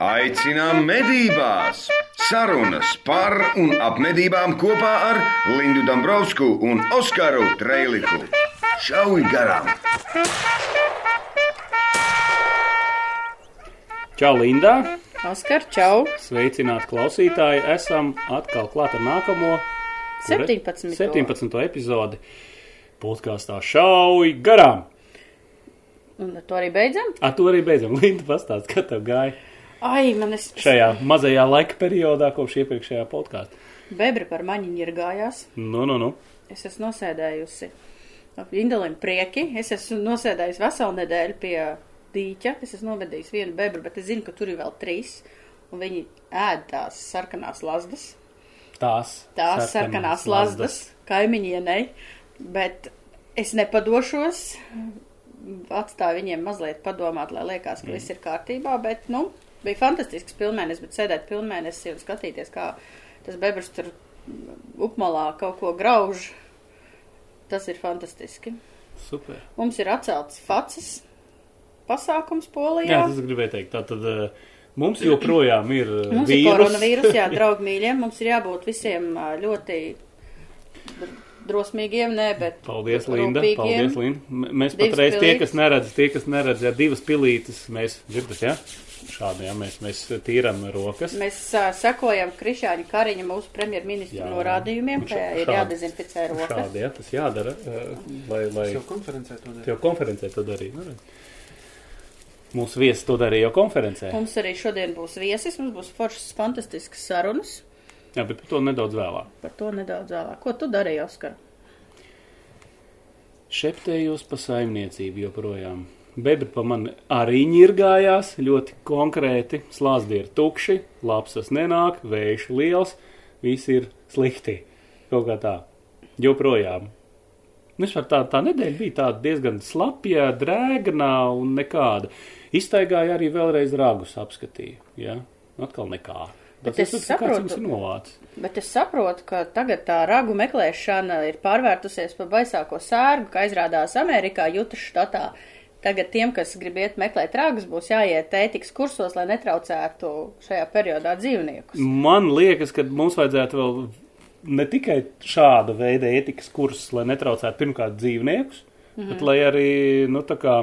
Aicinām medībās! Sarunas par un ap medībām kopā ar Lindu Dombrovskiju un Oskaru Trēliku. Šauj garām! Čau, Linda! Oskar, čau! Sveicināti klausītāji! Esam atkal klāt ar nākamo kura- 17. 17. epizodi podkāstā Šauj garām! Un ar to arī beidzam? Ar to arī beidzam. Linda, pastāst, kā tev gāja Ai, man es. šajā mazajā laika periodā kopš iepriekšējā podkāstā. Bebra par maņiņu ir gājās. Nu, nu, nu. Es esmu nosēdējusi ap Indelim prieki. Es esmu nosēdējusi veselu nedēļu pie dīķa. Es esmu novedījis vienu bebru, bet es zinu, ka tur ir vēl trīs. Un viņi ēd tās sarkanās lazdas. Tās, Tās sarkanās lazdas kaimiņienei. Bet es nepadošos. Atstāju viņiem mazliet padomāt, lai liekas, ka viss ir kārtībā. Bet, nu, bija fantastisks pilnmēnesis, bet sēdēt pilnmēnesī un skatīties, kā tas bebrs tur upmalā kaut ko grauž. Tas ir fantastiski. Super. Mums ir atcelts facis pasākums Jā, Polijā. tas gribēju teikt. Tātad eh, mums joprojām ir eh, Mums ir vīrus. koronavīrus, jā, draugi mīļiem. Mums ir jābūt visiem ā, ļoti drosmīgiem, nē, bet Paldies, Linda. Paldies, Linda. Mēs Divas patreiz tie, pilītes. kas neredz, tie, kas neredz, ja divas pilītes, mēs dzirdat, ja? Šādi, ja mēs, mēs tīram rokas. Mēs uh, sekojam Krišāņa Kariņa mūsu premjerministra Jā. norādījumiem, ka ir jādezinficē rokas. Šādi, ja, tas jādara, eh, lai, lai Es jau konferencē to daru. jau konferencē to darīja. Nu. Mūsu viesis to darīja jau konferencē. Mums arī šodien būs viesis, mums būs foršas, fantastiskas sarunas. Jā, bet par to nedaudz vēlāk. Par to nedaudz vēlāk. Ko tu darīji, Oskar? Šeptējos pa saimniecību joprojām. Bebri pa mani arī ņirgājās ļoti konkrēti. Slāzdi ir tukši, lapsas nenāk, vējš liels, viss ir slikti. Kaut kā tā. Joprojām. Nu, vispār tā, tā nedēļa bija tāda diezgan slapja, drēgna un nekāda. Iztaigāja arī vēlreiz ragus apskatīja. Ja? Atkal nekā. Bet es kāds saprotu. Bet es saprotu, ka tagad tā ragu meklēšana ir pārvērtusies par baisāko sērgu, kā izrādās Amerikā, Jutas štatā. Tagad tiem, kas grib iet meklēt ragus, būs jāiet ētikas kursos, lai netraucētu šajā periodā dzīvniekus. Man liekas, ka mums vajadzētu vēl ne tikai šāda veida ētikas kursus, lai netraucētu pirmkārt dzīvniekus, mm -hmm. bet lai arī, nu, tā kā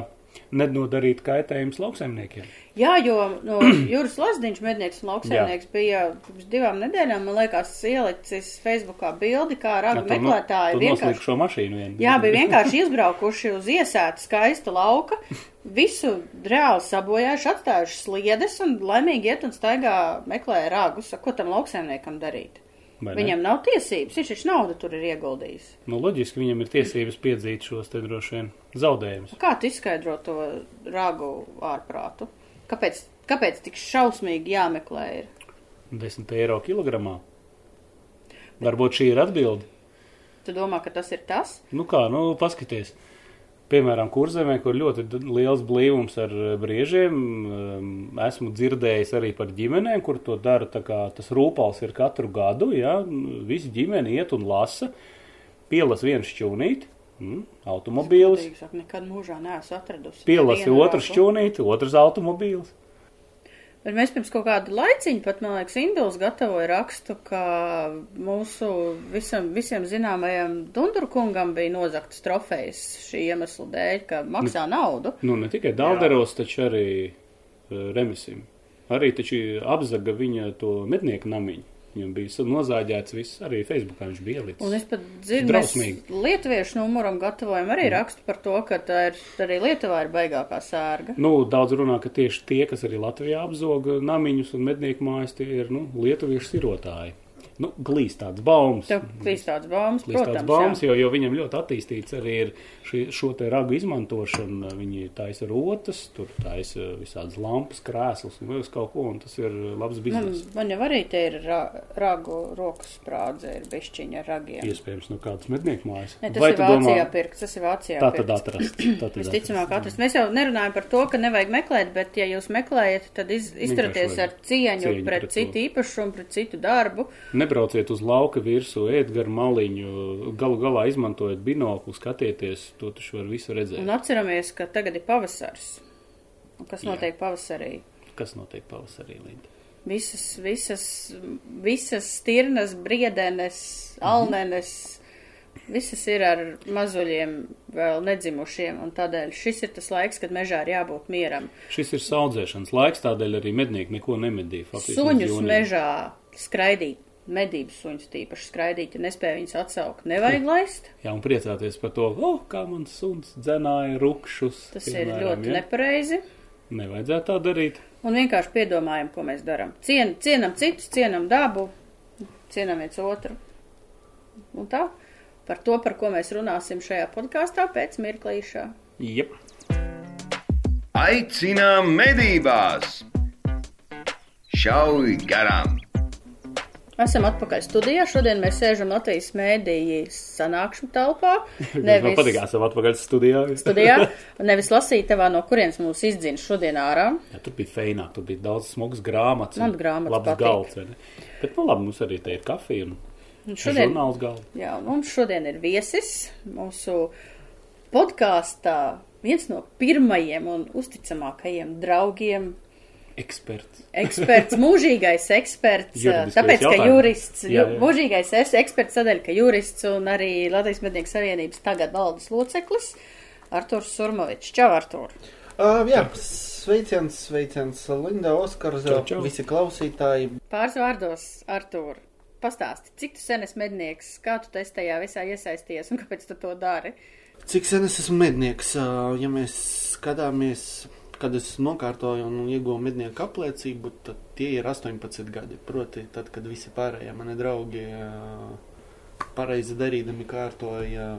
nenodarītu kaitējumus lauksaimniekiem. Jā, jo no, Juris Lazdiņš, mednieks un lauksaimnieks, bija pirms divām nedēļām, man liekas, ielicis Facebookā bildi, kā ragu no, meklētāji tu vienkārši. šo mašīnu vienu. Jā, bija vienkārši izbraukuši uz iesētu skaistu lauka, visu reāli sabojājuši, atstājuši sliedes un laimīgi iet un staigā meklē ragus. Ko tam lauksaimniekam darīt? Viņam nav tiesības, viņš taču naudu tur ir ieguldījis. Nu, loģiski viņam ir tiesības piedzīt šos te droši vien zaudējumus. Kā tu izskaidro to ragu ārprātu? Kāpēc, kāpēc tik šausmīgi jāmeklē ir? 10 eiro kilogramā. Varbūt šī ir atbilde. Tu domā, ka tas ir tas? Nu kā, nu, paskaties. Piemēram, kurzemē, kur ļoti liels blīvums ar eh, briežiem, um, esmu dzirdējis arī par ģimenēm, kur to dara tas rūpals ir katru gadu, ja, visi ģimeni iet un lasa, pielas vienu šķūnīti, mm, automobīlis, sakot, nekad mūžā neesmu atradusi. pielasi ragu. šķūnīti, otrs automobīlis. Bet mēs pirms kaut kāda laiciņa, pat man liekas, Induls gatavoja rakstu, ka mūsu visam, visiem zināmajam Dundurkungam bija nozaktas trofejas šī iemesla dēļ, ka maksā naudu. Nu, ne tikai Dauderos, taču arī uh, Remisim. Arī taču apzaga viņa to mednieku namiņu. Viņam bija nozāģēts viss, arī Facebookā viņš bija ielicis. Un es pat dzirdu, Drausmīgi. lietuviešu numuram gatavojam arī rakstu par to, ka tā ir, arī Lietuvā ir baigākā sērga. Nu, daudz runā, ka tieši tie, kas arī Latvijā apzoga namiņus un mednieku mājas, tie ir nu, lietuviešu sirotāji. Nu, glīst tāds baumas. Tev klīst tāds baumas, Glīst protams. baumas, jā. jo, jo viņam ļoti attīstīts arī ir šī, šo te ragu izmantošana. Viņi taisa rotas, tur taisa visādas lampas, krēsls un vēl kaut ko, un tas ir labs Man, bizness. man jau arī te ir ra, ragu rokas sprādze, ir bišķiņa ar ragiem. Iespējams, no kādas mednieku mājas. Ne, tas Vai ir Vācijā domā, pirkts, tas ir Vācijā tā tad atrast? Tā tad Visticamāk, atrast. Mēs jau nerunājam par to, ka nevajag meklēt, bet, ja jūs meklējat, tad iz, izturieties vajag ar cieņu, cieņu pret pret citu īpašumu, pret citu darbu. Nebrauciet uz lauka virsmu, ēd gar maliņu, galu galā izmantojiet binoklu, skatieties, to taču var visu redzēt. Un atceramies, ka tagad ir pavasars. Kas Jā. notiek pavasarī? Kas notiek pavasarī, Linda? Visas, visas, visas stirnas, briedenes, alnenes, visas ir ar mazuļiem, vēl nedzimušiem, un tādēļ šis ir tas laiks, kad mežā ir jābūt mieram. Šis ir saudzēšanas laiks, tādēļ arī mednieki neko nemedīja. Suņus jūnijam. mežā skraidīt, medības suņus tīpaši skraidīt, ja nespēja viņus atsaukt, nevajag laist. Jā, un priecāties par to, oh, kā mans suns dzenāja rukšus. Tas ir piemēram, ļoti ja? nepareizi. Nevajadzētu tā darīt. Un vienkārši piedomājam, ko mēs darām. Cien, cienam citus, cienam dabu, cienam viens otru. Un tā, par to, par ko mēs runāsim šajā podkāstā pēc mirklīšā. Jep. Aicinām medībās! Šauj garām! Esam atpakaļ studijā. Šodien mēs sēžam Latvijas mēdīju sanākšanu telpā. Man patīk, esam atpakaļ studijā. studijā, nevis lasītavā, no kurienes mūs izdzina šodien ārā. Jā, tur bija feināk, tur bija daudz smagas grāmatas. Man grāmatas labs patīk. galds. Bet, nu labi, mums arī te ir kafija un, Un šodien, jā, mums šodien ir viesis mūsu podkāstā. Viens no pirmajiem un uzticamākajiem draugiem, Eksperts. eksperts, mūžīgais eksperts, tāpēc, ka jautājums. jurists, Jā, jā. mūžīgais es- eksperts tādēļ, ka jurists un arī Latvijas mednieku savienības tagad valdes loceklis Arturs Surmovičs. Čau, Artur! Uh, jā, sveiciens, sveiciens Linda, Oskars, Čau, čau. visi klausītāji. Pāris vārdos, Artur, pastāsti, cik tu sen esi mednieks, kā tu tajā visā iesaisties un kāpēc tu to dari? Cik sen es esmu mednieks? Uh, ja mēs skatāmies, kad es nokārtoju un ieguvu mednieku apliecību, tad tie ir 18 gadi. Proti, tad, kad visi pārējie mani draugi pareizi darīdami kārtoja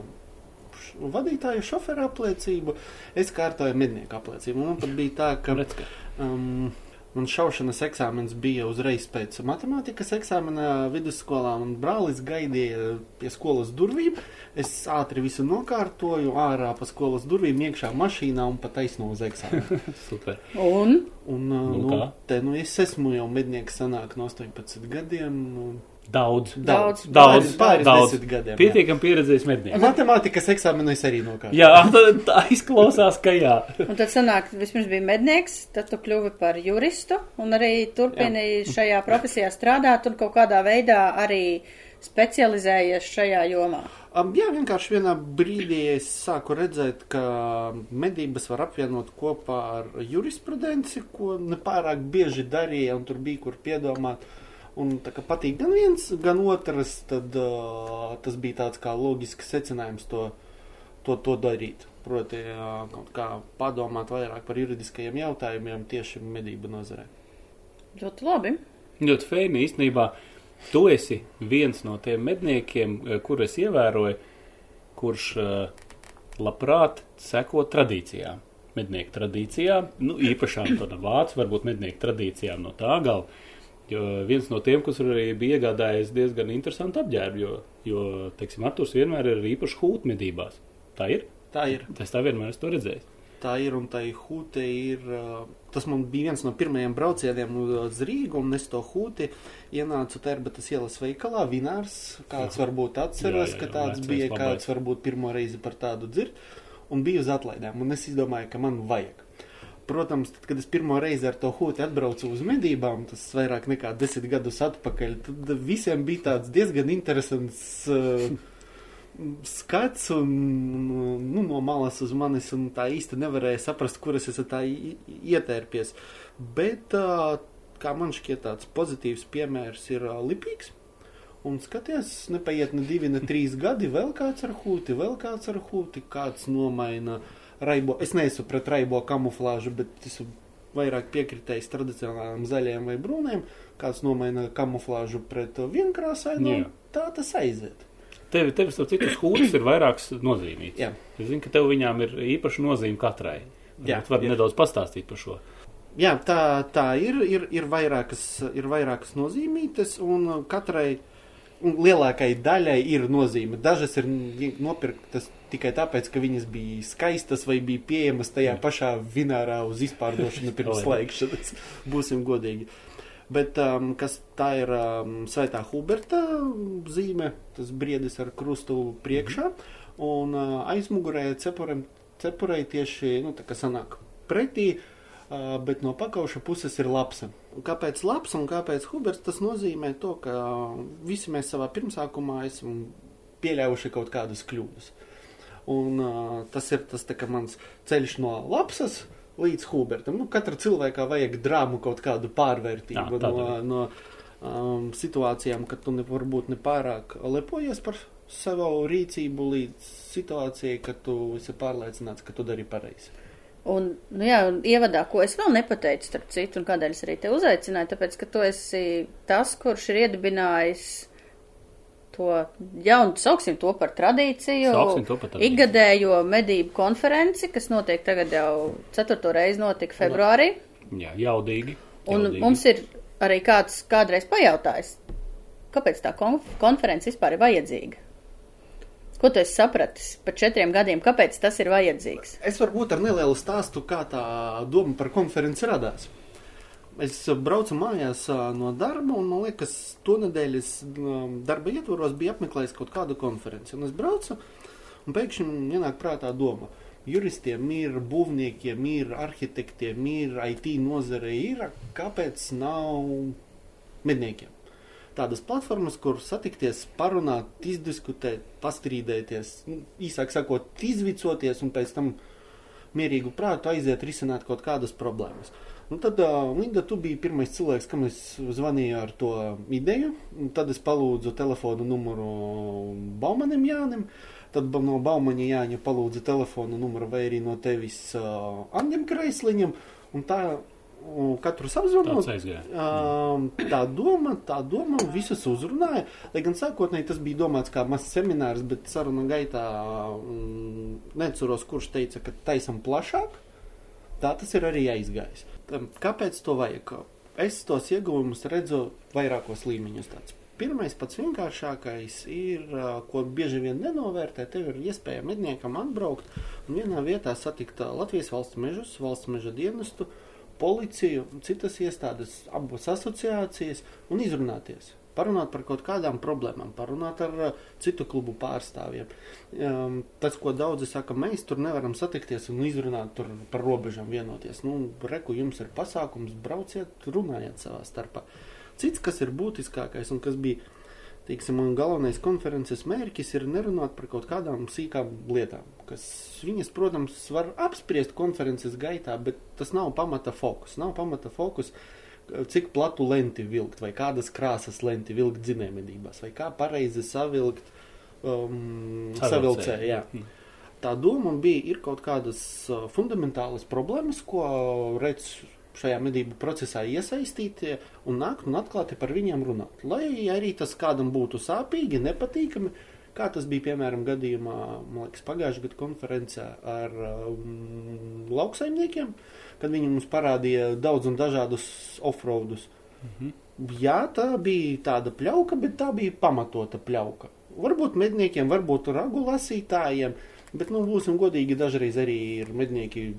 vadītāju šoferu apliecību, es kārtoju mednieku apliecību. Man pat bija tā, ka Redz, ka Um, man šaušanas eksāmenis bija uzreiz pēc matemātikas eksāmena vidusskolā, un brālis gaidīja pie skolas durvīm. Es ātri visu nokārtoju, ārā pa skolas durvīm, iekšā mašīnā un pat taisno uz eksāmenu. super. Un Un, Nu nu, te, nu, es esmu jau mednieks, sanāk no 18 gadiem. Nu, Daudz. Daudz. Daudz. Pāris, pāris daudz. gadiem. jā. Pietiekam pieredzējis mednieks. Matemātikas eksāmenu es arī nokārtoju. Jā, tā, tā izklausās, ka jā. Un tad sanāk, vispirms bija mednieks, tad tu kļuvi par juristu un arī turpini šajā profesijā strādāt un kaut kādā veidā arī specializējies šajā jomā. Um, jā, vienkārši vienā brīdī es sāku redzēt, ka medības var apvienot kopā ar jurisprudenci, ko nepārāk bieži darīja, un tur bija kur piedomāt. Un tā kā patīk gan viens, gan otrs, tad uh, tas bija tāds kā logisks secinājums to, to, to darīt. Proti, uh, kaut kā padomāt vairāk par juridiskajiem jautājumiem tieši medību nozarē. Ļoti labi. Ļoti feini īstenībā. Tu esi viens no tiem medniekiem, kur es ievēroju, kurš eh, labprāt seko tradīcijām. Mednieku tradīcijām, nu, īpašām tādām vācu, varbūt mednieku tradīcijām no tā gala. Jo viens no tiem, kas arī bija iegādājies diezgan interesantu apģērbu, jo, jo teiksim, Arturs vienmēr ir ar īpašu hūtu medībās. Tā ir? Tā ir. Es tā vienmēr esmu redzējis. Tā ir un tā hūte ir. Tas man bija viens no pirmajiem braucieniem uz Rīgu, un es to hūti ienācu Terbatas ielas veikalā. Vinārs, kāds Aha. varbūt atceras, Jā, jā, ka jā, tāds vecais bija, labais. kāds varbūt pirmo reizi par tādu dzird, un bija uz atlaidēm, un es izdomāju, ka man vajag. Protams, tad, kad es pirmo reizi ar to hūti atbraucu uz medībām, tas vairāk nekā desmit gadus atpakaļ, tad visiem bija tāds diezgan interesants uh, skats un, nu, no malas uz manis, un tā īsti nevarēja saprast, kur es tā ietērpies. Bet, uh, kā man šķiet, tāds pozitīvs piemērs ir uh, lipīgs. Un skaties, nepaiet ne divi, ne trīs gadi, vēl kāds ar hūti, vēl kāds ar hūti, kāds nomaina raibo. Es neesmu pret raibo kamuflāžu, bet esmu vairāk piekritējis tradicionālām zaļajiem vai brūniem. Kāds nomaina kamuflāžu pret vienkrāsainu. Jā. Tā tas aiziet. Tev, tev starp citu, hūtas ir vairākas nozīmītas. Jā. Es zinu, ka tev viņām ir īpaša nozīme katrai. Jā, Jā, var ir. nedaudz pastāstīt par šo. Jā, tā, tā ir. Ir, ir, vairākas, ir vairākas nozīmītas, un katrai un lielākajai daļai ir nozīme. Dažas ir nopirktas tikai tāpēc, ka viņas bija skaistas vai bija pieejamas tajā pašā vinārā uz izpārdošanu pirms slēgšanas. Būsim godīgi. Bet um, kas tā ir um, Svētā Huberta zīme, tas briedis ar krustu priekšā, un uh, aizmugurē cepurei tieši, nu, tā kā sanāk pretī, bet no pakauša puses ir. Un kāpēc lapsa un kāpēc Huberts? Tas nozīmē to, ka visi mēs savā pirmsākumā esam pieļāvuši kaut kādas kļūdas. Un tas ir tas tā, mans ceļš no lapsas līdz Hubertam. Nu, katra cilvēkā vajag drāmu kaut kādu pārvērtību tā no, no um, situācijām, kad tu ne, varbūt ne pārāk lepojies par savu rīcību līdz situācijai, kad tu esi pārliecināts, ka tu dari pareizi. Un, nu jā, un ievadā, ko es vēl nepateicu, starp citu, un kādēļ es arī te uzaicināju, tāpēc, ka tu esi tas, kurš ir iedibinājis to jaunu, sauksim to par tradīciju, to par tradīciju. ikgadējo medību konferenci, kas notiek tagad jau ceturto reizi notika februārī. Jā, jaudīgi. Un jaudīgi. mums ir arī kāds kādreiz pajautājis, kāpēc tā konf konference vispār ir vajadzīga? Ko tu esi sapratis par četriem gadiem, kāpēc tas ir vajadzīgs? Es varbūt ar nelielu stāstu, kā tā doma par konferenci radās. Es braucu mājās no darba, un man liekas, to ā, darba ietvaros biju apmeklējis kaut kādu konferenci. Un es braucu, un pēkšņi man ienāk prātā doma. Juristiem ir, būvniekiem ir, arhitektiem ir, IT nozare ir, kāpēc nav medniekiem? Tādas platformas, kur satikties, parunāt, izdiskutēt, pastrīdēties, nu, īsāk sakot, izvicoties un pēc tam mierīgu prātu aiziet risināt kaut kādas problēmas. Nu, tad, uh, Linda, tu biji pirmais cilvēks, kam es zvanīju ar to ideju. Un Tad es palūdzu telefonu numuru Baumanim Jānim. Tad no Baumaņa Jāņa palūdzu telefonu numuru vai arī no tevis uh, Andiem Kreisliņam. Un tā uh, katru apzvanot. Tāds aizgāja. Um, tā doma, tā doma visus uzrunāja. Lai gan sākotnēji tas bija domāts kā mazs seminārs, bet sarunu gaitā mm, neceros, kurš teica, ka taisam plašāk. Tā tas ir arī aizgājis. Kāpēc to vajag? Es tos ieguvumus redzu vairākos līmeņos. Tāds. Pirmais, pats vienkāršākais ir, ko bieži vien nenovērtē, tev ir iespēja medniekam atbraukt un vienā vietā satikt Latvijas valsts mežus, valsts meža dienestu, policiju, citas iestādes, abas asociācijas un izrunāties. Parunāt par kaut kādām problēmām, parunāt ar uh, citu klubu pārstāvjiem. Um, tas, ko daudzi saka, mēs tur nevaram satikties un izrunāt par robežām vienoties. Nu, reku, jums ir pasākums, brauciet, runājiet savā starpā. Cits, kas ir būtiskākais un kas bija teiksim, galvenais konferences mērķis, ir nerunāt par kaut kādām sīkām lietām, kas viņas, protams, var apspriest konferences gaitā, bet tas nav pamata fokus. Nav pamata fokus cik platu lenti vilkt, vai kādas krāsas lenti vilkt dzinējumedībās, vai kā pareizi savilkt um, savilcēju. jā. Tā doma bija, ir kaut kādas uh, fundamentālas problēmas, ko redz šajā medību procesā iesaistītie un nākt un atklāti par viņiem runāt. Lai arī tas kādam būtu sāpīgi, nepatīkami, kā tas bija piemēram gadījumā, man liekas, pagājušajā gadā konferencē ar um, lauksaimniekiem, kad viņi mums parādīja daudz un dažādus offroadus. Jā, tā bija tāda pļauka, bet tā bija pamatota pļauka. Varbūt medniekiem, varbūt ragu lasītājiem, bet, nu, būsim godīgi, dažreiz arī ir mednieki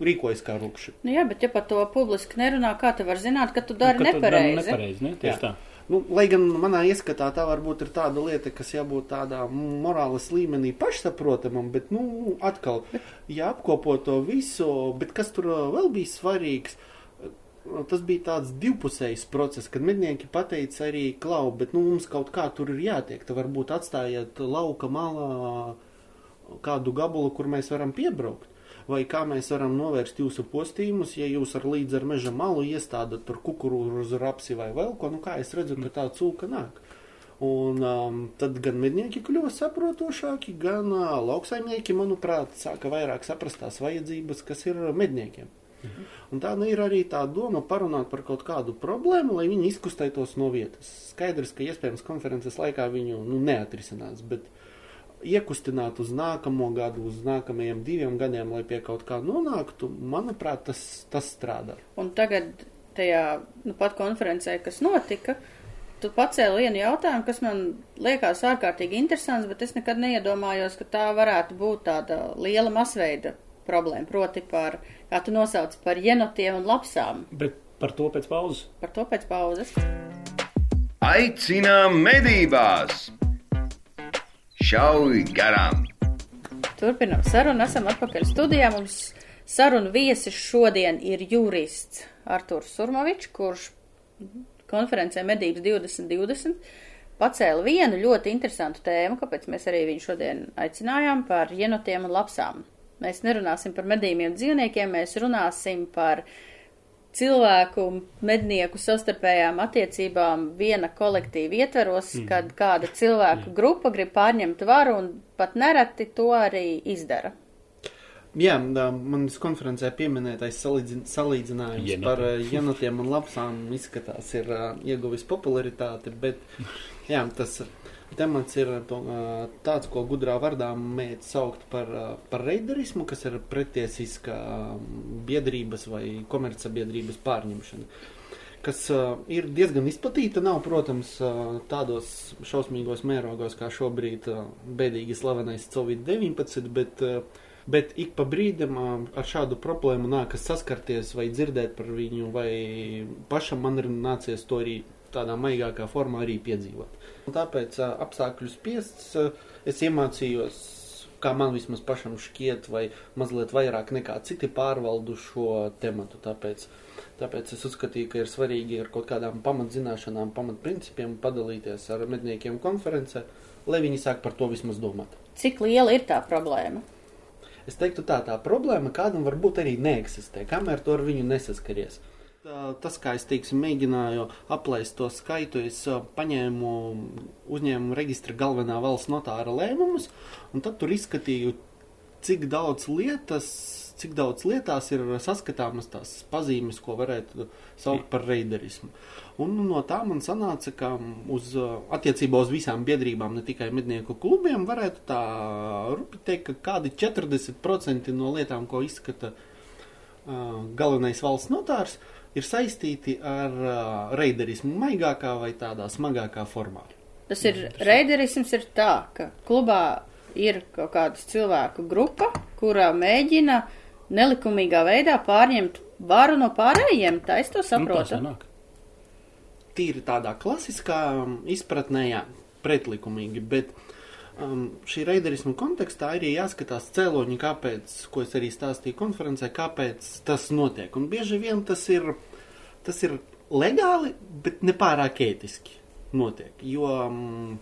rīkojas kā rupši. Nu jā, bet ja par to publiski nerunā, kā tu var zināt, ka tu dari Nu, ka tu dari nepareizi? nepareizi, ne? Tieši Jā. tā. Nu, lai gan manā ieskatā tā varbūt ir tāda lieta, kas jābūt tādā morāles līmenī pašsaprotamam, bet, nu, atkal, ja apkopo to visu, bet kas tur ā, vēl bija svarīgs, ā, tas bija tāds divpusējs process, kad mednieki pateica arī klau, bet, nu, mums kaut kā tur ir jātiek, tad varbūt atstājiet lauka malā kādu gabalu, kur mēs varam piebraukt. Vai kā mēs varam novērst jūsu postījumus, ja jūs ar līdzi ar meža malu iestādat tur kukurūzu rapsi vai vēl ko, nu kā es redzu, ka tā cūka nāk. Un um, tad gan mednieki kļuva saprotošāki, gan uh, lauksaimnieki, manuprāt, sāka vairāk saprast tās vajadzības, kas ir medniekiem. Un tā nu ir arī tā doma parunāt par kaut kādu problēmu, lai viņi izkustētos no vietas. Skaidrs, ka iespējams konferences laikā viņu nu, neatrisinās, bet iekustināt uz nākamo gadu, uz nākamajiem diviem gadiem, lai pie kaut kā nonāktu, manuprāt, tas, tas strādā. Un tagad tajā nu, pat konferencē, kas notika, tu pacēli vienu jautājumu, kas man liekas ārkārtīgi interesants, bet es nekad neiedomājos, ka tā varētu būt tāda liela masveida problēma. Proti par, kā tu nosauc, par jenotiem un lapsām. Bet par to pēc pauzes. Par to pēc pauzes. Aicinām medībās! Šauj garām! Turpinam sarunu, esam atpakaļ studijā. Mums Sarunu viesis šodien ir jurists Arturs Surmovičs, kurš konferencē Medības 2020 pacēla vienu ļoti interesantu tēmu, kāpēc mēs arī viņu šodien aicinājām par jenotiem un lapsām. Mēs nerunāsim par medījumiem dzīvniekiem, mēs runāsim par cilvēku, mednieku savstarpējām attiecībām viena kolektīva ietveros, mm. kad kāda cilvēku mm. grupa grib pārņemt varu un pat nereti to arī izdara. Jā, manas konferencē pieminētais salīdzin, salīdzinājums Jenotiem. par jenotiem un lapsām izskatās ir uh, ieguvis popularitāti, bet jā, tas temats ir to, uh, tāds, ko gudrā vārdā mēdz saukt par, uh, par reiderismu, kas ir pretiesiska biedrības vai komercabiedrības pārņemšana. Kas ir diezgan izplatīta, nav, protams, tādos šausmīgos mērogos kā šobrīd bēdīgi slavenais Covid-19, bet bet ik pa brīdim ar šādu problēmu nākas saskarties vai dzirdēt par viņu, vai pašam man ir nācies to arī tādā maigākā formā arī piedzīvot. Un tāpēc apstākļu spiests es iemācījos, kā man vismaz pašam šķiet, vai mazliet vairāk nekā citi pārvaldu šo tematu. Tāpēc, tāpēc es uzskatīju, ka ir svarīgi ar kaut kādām pamatzināšanām, pamatprincipiem padalīties ar medniekiem konferencē, lai viņi sāk par to vismaz domāt. Cik liela ir tā problēma? Es teiktu, tā tā problēma kādam varbūt arī neeksistē, kamēr to ar viņu nesaskaries. Tas, kā es teiksim, mēģināju aplēst to skaitu, es paņēmu uzņēmumu reģistra galvenā valsts notāra lēmumus, un tad tur izskatīju, cik daudz lietas cik daudz lietās ir saskatāmas tās pazīmes, ko varētu saukt par reiderismu. Un no tā man sanāca, ka uz attiecībā uz visām biedrībām, ne tikai mednieku klubiem, varētu tā rupi teikt, ka kādi 40% no lietām, ko izskata uh, galvenais valsts notārs, ir saistīti ar uh, reiderismu maigākā vai tādā smagākā formā. Tas ir reiderisms ir tā, ka klubā ir kaut kāda cilvēku grupa, kurā mēģina uh, nelikumīgā veidā pārņemt varu no pārējiem. Tā es to nu, saprotu. Nu, Tīri tādā klasiskā um, izpratnē, jā, pretlikumīgi, bet um, šī reiderismu kontekstā arī jāskatās cēloņi, kāpēc, ko es arī stāstīju konferencē, kāpēc tas notiek. Un bieži vien tas ir, tas ir legāli, bet nepārāk ētiski notiek. Jo, um,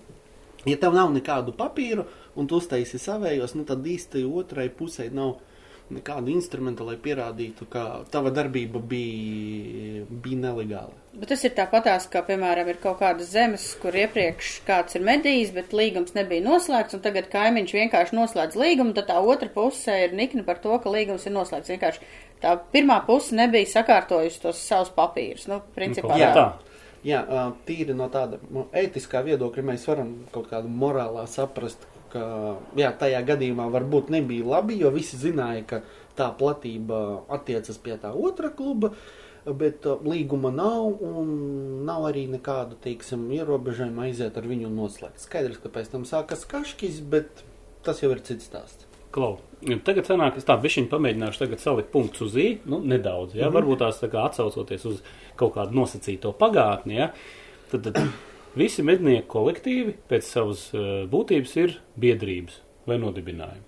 ja tev nav nekādu papīru un tu uztaisi savējos, nu tad īsti otrai pusē nav nekādu instrumentu, lai pierādītu, ka tava darbība bija, bija nelegāla. Bet tas ir tāpatās, kā, piemēram, ir kaut kādas zemes, kur iepriekš kāds ir medījis, bet līgums nebija noslēgts, un tagad kaimiņš vienkārši noslēdz līgumu, tad tā otra puse ir nikna par to, ka līgums ir noslēgts. Vienkārši tā pirmā puse nebija sakārtojusi tos savus papīrus. Nu, principā, jā, tā. Jā, tīri no tāda no ētiskā viedokļa mēs varam kaut kādu morālā saprast, ka jā, tajā gadījumā varbūt nebija labi, jo visi zināja, ka tā platība attiecas pie tā otra kluba, bet uh, līguma nav un nav arī nekādu, teiksim, ierobežojumu aiziet ar viņu noslēgt. Skaidrs, ka pēc tam sākas kaškis, bet tas jau ir cits stāsts. Klau. Tagad sanāk, es tā bišķiņ pamēģināšu tagad salikt punktus uz i, nu, nedaudz, ja, mm -hmm. varbūt tās tā kā atsaucoties uz kaut kādu nosacīto pagātni, ja, tad, tad Visi mednieku kolektīvi pēc savas uh, būtības ir biedrības vai nodibinājumi.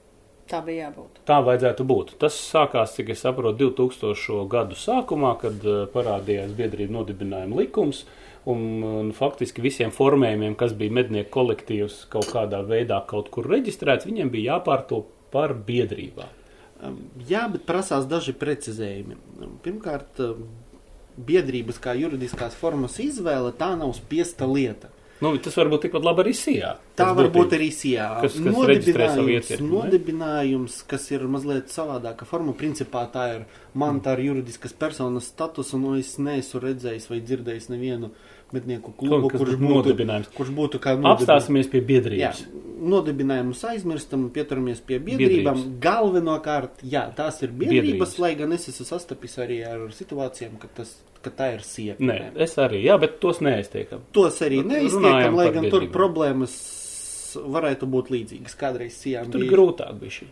Tā bija jābūt. Tā vajadzētu būt. Tas sākās, cik es saprotu, 2000. gadu sākumā, kad uh, parādījās biedrība nodibinājuma likums. Un, un faktiski visiem formējumiem, kas bija mednieku kolektīvs kaut kādā veidā kaut kur reģistrēts, viņiem bija jāpārto par biedrībām. Jā, bet prasās daži precizējumi. Pirmkārt, biedrības kā juridiskās formas izvēle, tā nav spiesta lieta. Nu, tas var būt tikpat labi arī sijā. Tā var būt arī sijā. Kas, kas nodibinājums, nodibinājums, kas ir mazliet savādāka forma, principā tā ir man tā ir juridiskas personas status, un no es neesmu redzējis vai dzirdējis nevienu mednieku klubu, Kaut, kurš, būtu, kurš būtu kā nodibinājums. Apstāsimies pie biedrības. Jā, nodibinājumus aizmirstam, pieturamies pie biedrībām. Biedrības. Galvenokārt, jā, tās ir biedrības, biedrības, lai gan es esmu sastapis arī ar situācijām, ka tas ka tā ir sieva. Nē, es arī, jā, bet tos neaiztiekam. Tos arī neaiztiekam, lai gan tur problēmas varētu būt līdzīgas. Kādreiz sijām tur bija. grūtāk bija šī.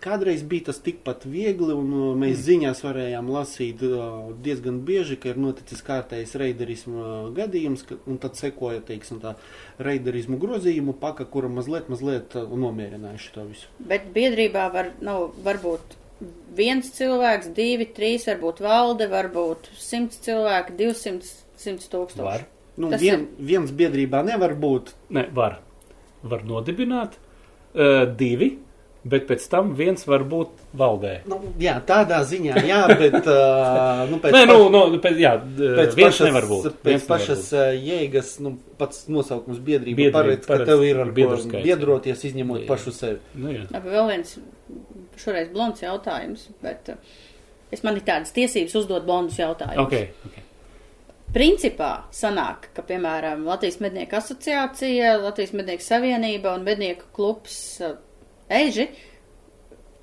Kādreiz bija tas tikpat viegli, un uh, mēs mm. ziņās varējām lasīt uh, diezgan bieži, ka ir noticis kārtējs reiderismu uh, gadījums, ka, un tad sekoja, teiksim, tā reiderismu grozījumu paka, kura mazliet, mazliet nomierinājuši to visu. Bet biedrībā var, nav, varbūt viens cilvēks, divi, trīs, varbūt valde, varbūt simts cilvēki, divsimts, simts tūkstoši. Var. Nu, Tas vien, viens biedrībā nevar būt. Ne, var. Var nodibināt uh, divi, bet pēc tam viens var būt valdē. Nu, jā, tādā ziņā, jā, bet uh, nu, pēc Nē, nu, nu, pēc, jā, Pēc viens pašas, nevar būt. Pēc Viens nevar pašas būt. uh, jēgas, nu, pats nosaukums biedrība Biedrība paredz, ka paredz tev ir ar biedru skaits, jā. biedroties, izņemot Jā. pašu sevi. Nu, jā. Labi, vēl viens šoreiz blonds jautājums, bet es man ir tādas tiesības uzdot blondus jautājumus. Okay, okay. Principā sanāk, ka, piemēram, Latvijas mednieku asociācija, Latvijas mednieku savienība un mednieku klubs Eiži,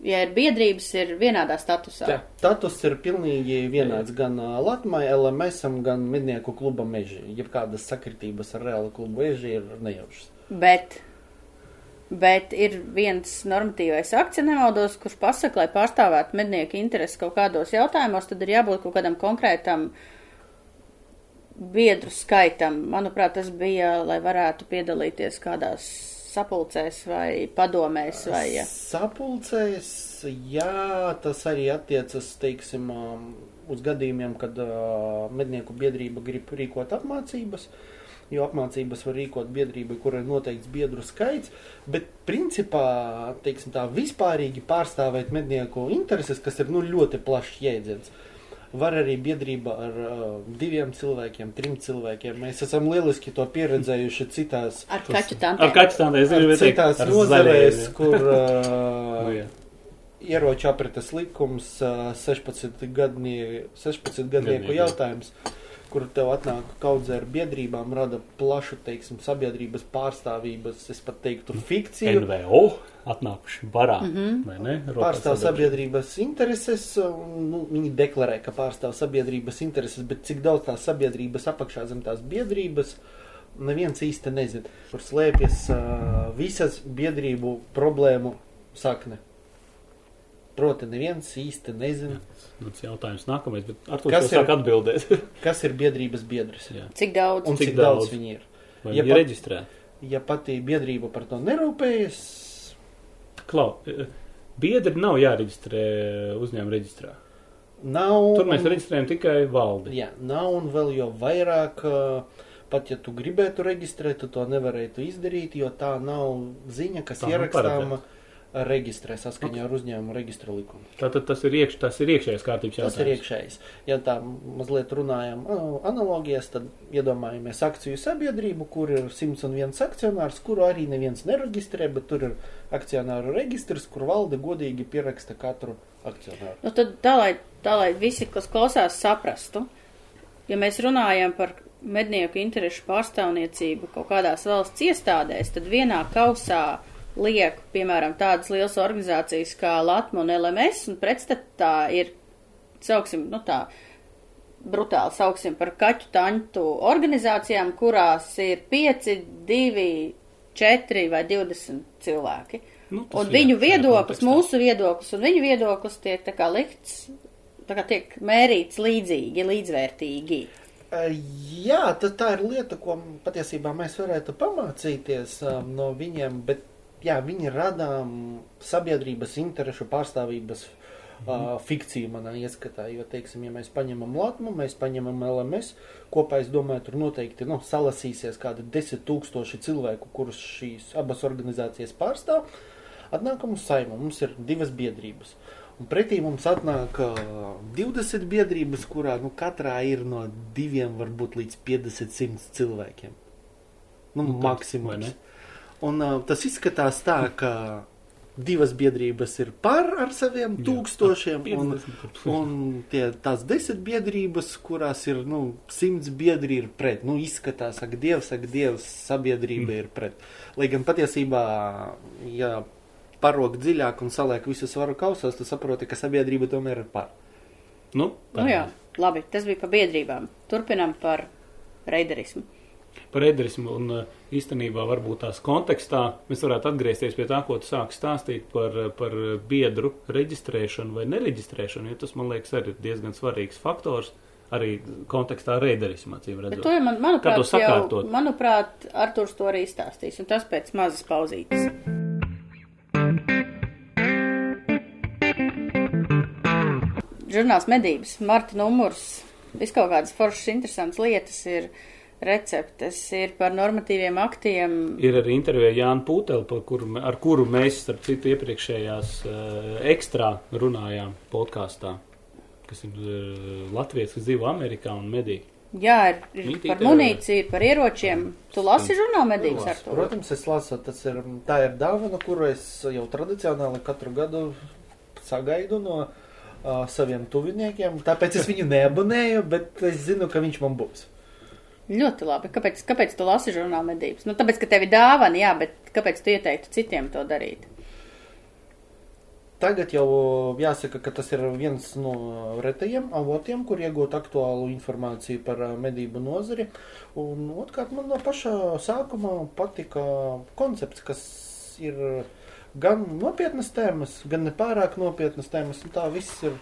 ja ir biedrības, ir vienādā statusā. Jā, status ir pilnīgi vienāds gan Latvijai, LMS, gan mednieku kluba meži. Jebkādas sakritības ar reālu klubu meži ir nejaušas. Bet, bet ir viens normatīvais akts, ja nemaldos, kurš pasaka, lai pārstāvētu mednieku intereses kaut kādos jautājumos, tad ir jābūt kaut kādam konkrētam biedru skaitam. Manuprāt, tas bija, lai varētu piedalīties kādās sapulcēs vai padomēs vai. Sapulcēs, jā, tas arī attiecas, teiksim, um, uz gadījumiem, kad uh, mednieku biedrība grib rīkot apmācības. Jo apmācības var rīkot biedrībai, kurai ir noteikts biedru skaits, bet principā, teiksim tā, vispārīgi pārstāvēt mednieku intereses, kas ir nu, ļoti plašs jēdziens. Var arī biedrība ar uh, diviem cilvēkiem, trim cilvēkiem. Mēs esam lieliski to pieredzējuši citās Ar kaķu Ar tantiem. kaķu tādā es gribēju teikt. citās ar nozarēs, kur jā. uh, Nu, jā. ieroču apretes likums, ā, 16 gadnie, 16 gadnieku jautājums, kur tev atnāk kaudze ar biedrībām, rada plašu, teiksim, sabiedrības pārstāvības, es pat teiktu, fikciju. NVO atnākuši barā, mm -hmm. vai ne? Rokās Pārstāv sabiedrība. sabiedrības intereses, un nu, viņi deklarē, ka pārstāv sabiedrības intereses, bet cik daudz tās sabiedrības apakšā zem tās biedrības, neviens īsti nezina, kur slēpjas uh, visas biedrību problēmu sakne. Proti, neviens īsti nezina, Tas jautājums nākamais, bet ar to Kas ir- sāk atbildēt. kas ir biedrības biedrs Jā. Cik daudz? un Cik cik, daudz, daudz? viņi ir. Vai Ja viņi ir pat- reģistrēti? Ja pati biedrība par to nerūpējas, Klau, eh, biedri nav jāreģistrē uzņēmuma reģistrā. nav. Tur mēs reģistrējam tikai valdi. Jā, nav un vēl jau vairāk, ā, pat ja tu gribētu reģistrēt, tu to nevarētu izdarīt, jo tā nav ziņa, kas ierakstāma reģistrē saskaņā ar uzņēmumu reģistra likumu. Tātad tas ir, iekš, tas ir iekšējais kārtības Tas ir jautājums. iekšējs. Ja tā mazliet runājam analogijas, tad iedomājamies akciju sabiedrību, kur ir 101 akcionārs, kuru arī neviens nereģistrē, bet tur ir akcionāru registrs, kur valde godīgi pieraksta katru akcionāru. Nu, tad tā lai, tā, lai visi, kas klausās, saprastu, ja mēs runājam par mednieku interešu pārstāvniecību kaut kādās valsts iestādēs, tad vienā kausā liek, piemēram, tādas lielas organizācijas kā Latma un LMS, un pretstatā ir, sauksim, nu tā, brutāli sauksim par kaķu taņtu organizācijām, kurās ir 5, 2, 4 vai 20 cilvēki. Nu, Un viņu šajā viedoklis, kontekstā. mūsu viedoklis un viņu viedoklis tiek tā kā likts, tā kā tiek mērīts līdzīgi, līdzvērtīgi. Ā, Jā, tā ir lieta, ko patiesībā mēs varētu pamācīties um, no viņiem, bet jā, viņi rada um, sabiedrības interešu pārstāvības uh, fikciju manā ieskatā, jo, teiksim, ja mēs paņemam Latmu, mēs paņemam LMS, kopā, es domāju, tur noteikti, nu, salasīsies kādi desmit tūkstoši cilvēku, kurus šīs abas organizācijas pārstāv, atnākam uz saimu, mums ir divas biedrības. Un pretī mums atnāk uh, 20 biedrības, kurā nu, katrā ir no diviem, varbūt līdz 50 100 cilvēkiem. Nu, Nu, tad, maksimums. ne? Un uh, tas izskatās tā, ka divas biedrības ir par ar saviem Jā, tūkstošiem, ap un, 50. un tie, tās desmit biedrības, kurās ir nu, simts biedri, ir pret. Nu, izskatās, ak, Dievs, ak, Dievs, sabiedrība mm. ir pret. Lai gan patiesībā, ja parok dziļāk un saliek visu svaru kausos, tu saproti, ka sabiedrība tomēr ir par. Nu, tā Nu jā, labi, tas bija par biedrībām. Turpinam par reiderismu. Par ēderismu un uh, īstenībā varbūt tās kontekstā mēs varētu atgriezties pie tā, ko tu sāki stāstīt par, uh, par biedru reģistrēšanu vai nereģistrēšanu, jo tas, man liekas, arī ir diezgan svarīgs faktors arī kontekstā ar ēderismu, acīm Bet redzot. to jau, man, manuprāt, jau, manuprāt, Arturs to arī izstāstīs, un tas pēc mazas pauzītes. žurnāls medības, marta numurs, viss kaut kādas foršas, interesantas lietas ir receptes, ir par normatīviem aktiem. Ir arī intervija Jāna Pūtela, par kuru, ar kuru mēs, starp citu, iepriekšējās uh, ekstrā runājām podkāstā, kas ir uh, Latvijas, kas dzīvo Amerikā un medī. Jā, ir, ir Mītī par munīciju, par ieročiem. Tu lasi žurnālu medības ar to? Protams, es lasu, tas ir, tā ir dāvana, kuru es jau tradicionāli katru gadu sagaidu no uh, saviem tuviniekiem. Tāpēc es viņu neabonēju, bet es zinu, ka viņš man būs. Ļoti labi. Kāpēc, kāpēc tu lasi žurnālu medības? Nu, tāpēc, ka tev ir dāvana, jā, bet kāpēc tu ieteiktu citiem to darīt? Tagad jau jāsaka, ka tas ir viens no retajiem avotiem, kur iegūt aktuālu informāciju par ā, medību nozari. Un otrkārt, man no paša sākuma patika koncepts, kas ir gan nopietnas tēmas, gan nepārāk nopietnas tēmas. Un tā viss ir,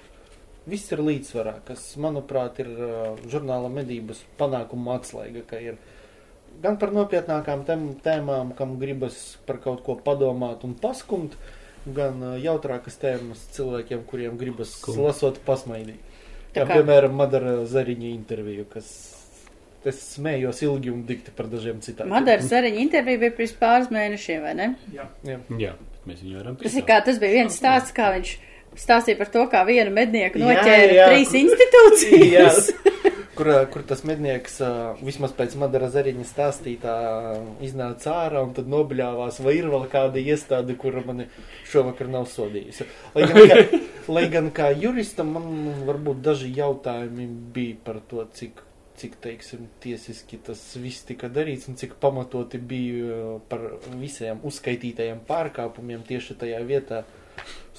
viss ir līdzsvarā, kas, manuprāt, ir žurnāla medības panākuma atslēga, ka ir gan par nopietnākām tēm, tēmām, kam gribas par kaut ko padomāt un paskumt, gan jautrākas tēmas cilvēkiem, kuriem gribas Cool. lasot pasmaidīt. Kā kā- piemēram Madara Zariņa interviju, kas es smējos ilgi un dikti par dažiem citiem. Madara Zariņa intervija bija pirms pāris mēnešiem, vai ne? Jā, bet mēs viņu varam Tas ir kā, tas bija viens stāsts, kā viņš stāstīja par to, kā vienu mednieku Jā, noķēra jā, trīs kur- institūcijas. kur, kur tas mednieks, vismaz pēc Madara Zariņa stāstītā, iznāca ārā un tad nobļāvās, vai ir vēl kāda iestāde, kura mani šovakar nav sodījusi. Lai gan, kā, lai gan kā juristam man varbūt daži jautājumi bija par to, cik, cik teiksim, tiesiski tas viss tika darīts un cik pamatoti bija par visiem uzskaitītajiem pārkāpumiem tieši tajā vietā